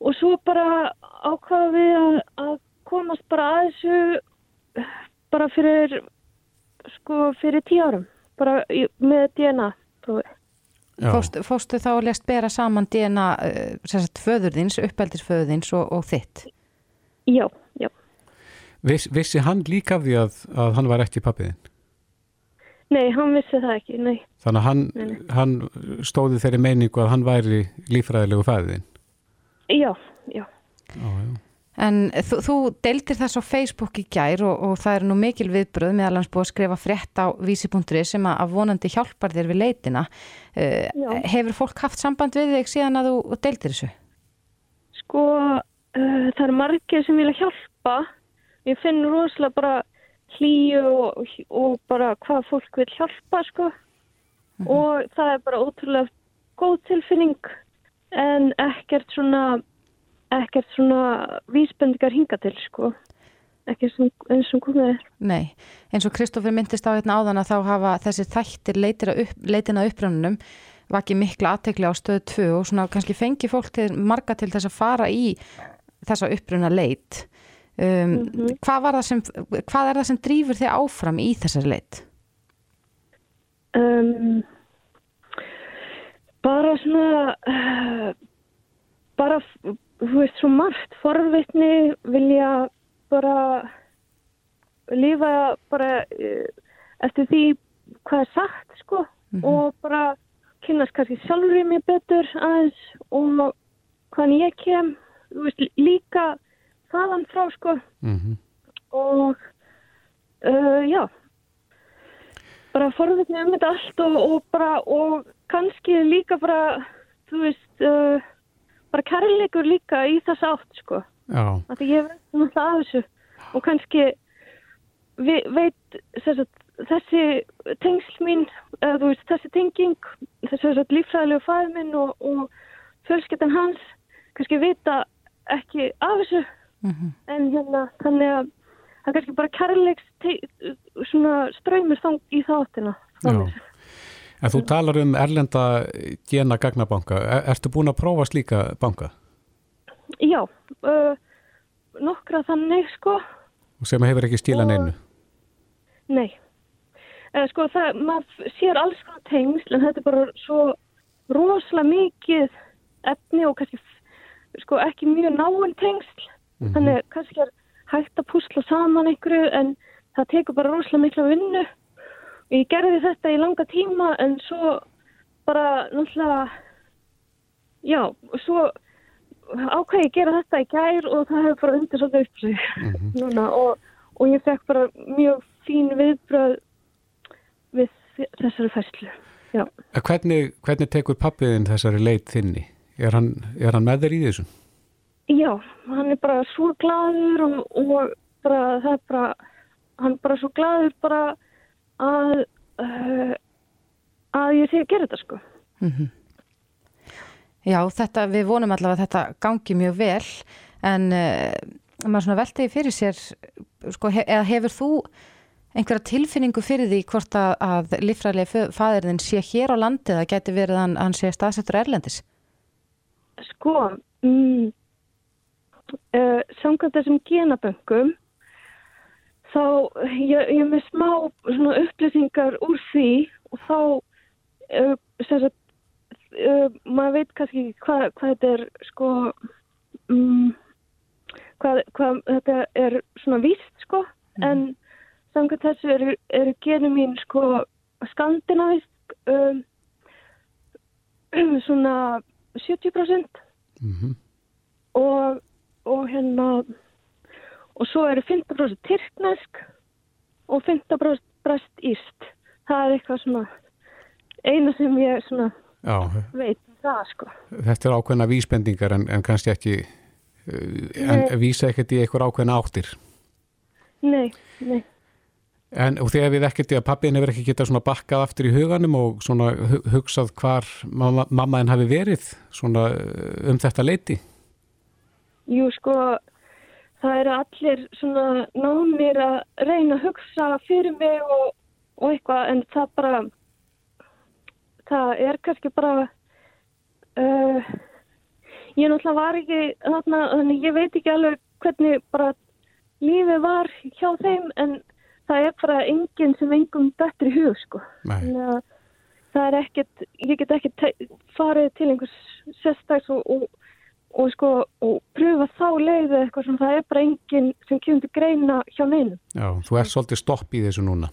[SPEAKER 13] Og svo bara ákvaða við að, að komast bara að þessu bara fyrir sko fyrir tíu árum. Bara í, með DNA prófi
[SPEAKER 3] Fóstu, fóstu þá að lest bera saman DNA uh, sagt, föðurðins, uppeldisföðurðins og, og þitt?
[SPEAKER 13] Já, já.
[SPEAKER 2] Viss, vissi hann líka af því að, að hann var ekki pappiðin?
[SPEAKER 13] Nei, hann vissi það ekki, nei.
[SPEAKER 2] Þannig að hann,
[SPEAKER 13] Nei, nei.
[SPEAKER 2] hann stóði þeirri meiningu að hann væri lífræðilegu fæðin?
[SPEAKER 13] Já, já.
[SPEAKER 2] Já, já.
[SPEAKER 3] En þú, þú deildir þess á Facebook í gær og, og það er nú mikil viðbröð meðal hans búið að skrifa frétt á vísi.ri sem að, að vonandi hjálpar þér við leitina. Uh,
[SPEAKER 13] Já.
[SPEAKER 3] hefur fólk haft samband við þig síðan að þú deildir þessu?
[SPEAKER 13] Sko, uh, það eru margir sem vilja hjálpa. Ég finn rosalega bara hlýju og, og bara hvað fólk vil hjálpa sko. Og það er bara ótrúlega góð tilfinning en ekkert svona ekkert svona vísbendingar hinga til sko. Ekki eins og komið er.
[SPEAKER 3] Nei, eins og Kristoffer myndist á hérna áðan að þá hafa þessi þættir leitina upp, að upprönnunum vakið mikla aðtekli á stöðu 2 og svona kannski fengi fólk til marga til þess að fara í þessa upprunna leit. Um, hvað, var það sem, hvað er það sem drýfur þig áfram í þessari leit?
[SPEAKER 13] um, bara svona uh, bara þú veist svo margt. Forvitni vilja bara lifa bara uh, eftir því hvað er sagt sko. Og bara kynast kannski sjálfur í mig betur aðeins og hvaðan ég kem veist, líka þaðan frá sko. Og uh, já. Bara forðutni um þetta allt og, og bara og kannski líka bara þú veist uh, bara kærleikur líka í þess átt sko. Að ég veit náttúrulega af þessu. Og kannski vi, veit sagt, þessi tengsl mín eða þú veist þessi tenging þessi lífræðilegu fæð minn og, og fjölskyttan hans kannski vita ekki af þessu. En hérna þannig að það er kannski bara kærleiks ströymir þang í þáttina.
[SPEAKER 2] En þú talar um erlenda gena gagnabanka. Er, ertu búin að prófa slíka banka?
[SPEAKER 13] Já uh, nokkra þannig sko.
[SPEAKER 2] Sem hefur ekki stíla neinu?
[SPEAKER 13] nei. Uh, sko það, maður sér alls konar tengsl en þetta er bara svo rosalega mikið efni og kannski sko ekki mjög náinn tengsl.
[SPEAKER 14] Mhm.
[SPEAKER 13] þannig kannski er hægt að púsla saman einhverju en það tekur bara rosalega mikla vinnu. Og ég gerði þetta í langa tíma en svo bara náttúrulega já, svo ákveði gera þetta í gær og það hefur bara undir svolítið upp sig núna. Og, og ég fekk bara mjög fín viðbröð við þessari fæslu
[SPEAKER 2] Hvernig, hvernig tekur pappiðin þessari leit þinni? Er hann, er hann með þér í þessu?
[SPEAKER 13] Já, hann er bara svo glaður og, og bara það er bara, hann er bara svo glaður bara að, uh, að ég sé að gera þetta sko.
[SPEAKER 3] Mhm. Já, þetta, við vonum allavega að þetta gangi mjög vel en uh, maður svona veltiði fyrir sér sko, he, eða hefur þú einhverja tilfinningu fyrir því hvort að, að líffræðilega fæðirðin sé hér á landi eða gæti verið að hann, hann sé staðsettur erlendis?
[SPEAKER 13] Sko, mm, uh, samkvæmt þessum genaböngum þá ég, ég er með smá upplýsingar úr því og þá uh, sagt uh, maður veit kannski hvað, hvað þetta er sko um, hvað, hvað þetta er svona víst sko en samkvæmt þessu eru, eru genum mín sko skandinavisk um, svona 70% og, og hérna og svo eru 15% tyrknesk og 15% brest íst það er eitthvað svona eina sem ég svona
[SPEAKER 2] Já,
[SPEAKER 13] veit um það sko.
[SPEAKER 2] Þetta er ákveðna vísbendingar en, en kannski ekki uh, en
[SPEAKER 13] Nei.
[SPEAKER 2] vísa ekkert í eitthvað ákveðna áttir.
[SPEAKER 13] nei, nei
[SPEAKER 2] En og þegar við ekkert í að pappiðin hefur ekki getað svona bakkað aftur í huganum og svona hu- hugsað hvar mamma, mammaðin hafi verið svona uh, um þetta leiti.
[SPEAKER 13] Jú, sko, það eru allir svona námir að reyna að hugsa fyrir mig og, og eitthvað, en það bara, það er kannski bara, uh, ég náttúrulega var ekki þarna, þannig ég veit ekki alveg hvernig bara lífið var hjá þeim, en það er bara enginn sem engum betri hug, sko.
[SPEAKER 2] Nei.
[SPEAKER 13] Það er ekkert, ég get ekki farið til einhvers sérstaks og, og, og sko, og pröfa þá leið eða eitthvað sem það er bara enginn sem kemur til greina hjá neinum.
[SPEAKER 2] Já, þú ert svolítið stopp í þessu núna.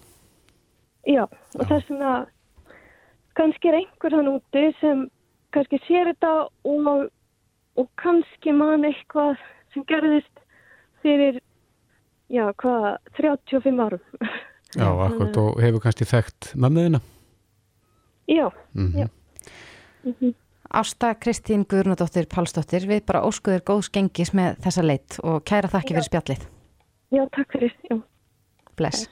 [SPEAKER 13] Já, og þess vegna kannski er einhver þann úti sem kannski sér þetta og, og kannski man eitthvað sem gerðist fyrir, já, hvað, 35 árum.
[SPEAKER 2] Já, akkurat og hefur kannski þekkt mömmuðina.
[SPEAKER 13] Já,
[SPEAKER 2] Mhm.
[SPEAKER 13] já. Mhm.
[SPEAKER 3] Ásta Kristín Guðrunadóttir Pálsdóttir, við bara óskuður góðs gengis með þessa leitt og kæra þakki
[SPEAKER 13] Já.
[SPEAKER 3] fyrir spjallið.
[SPEAKER 13] Já, takk fyrir. Já.
[SPEAKER 3] Bless.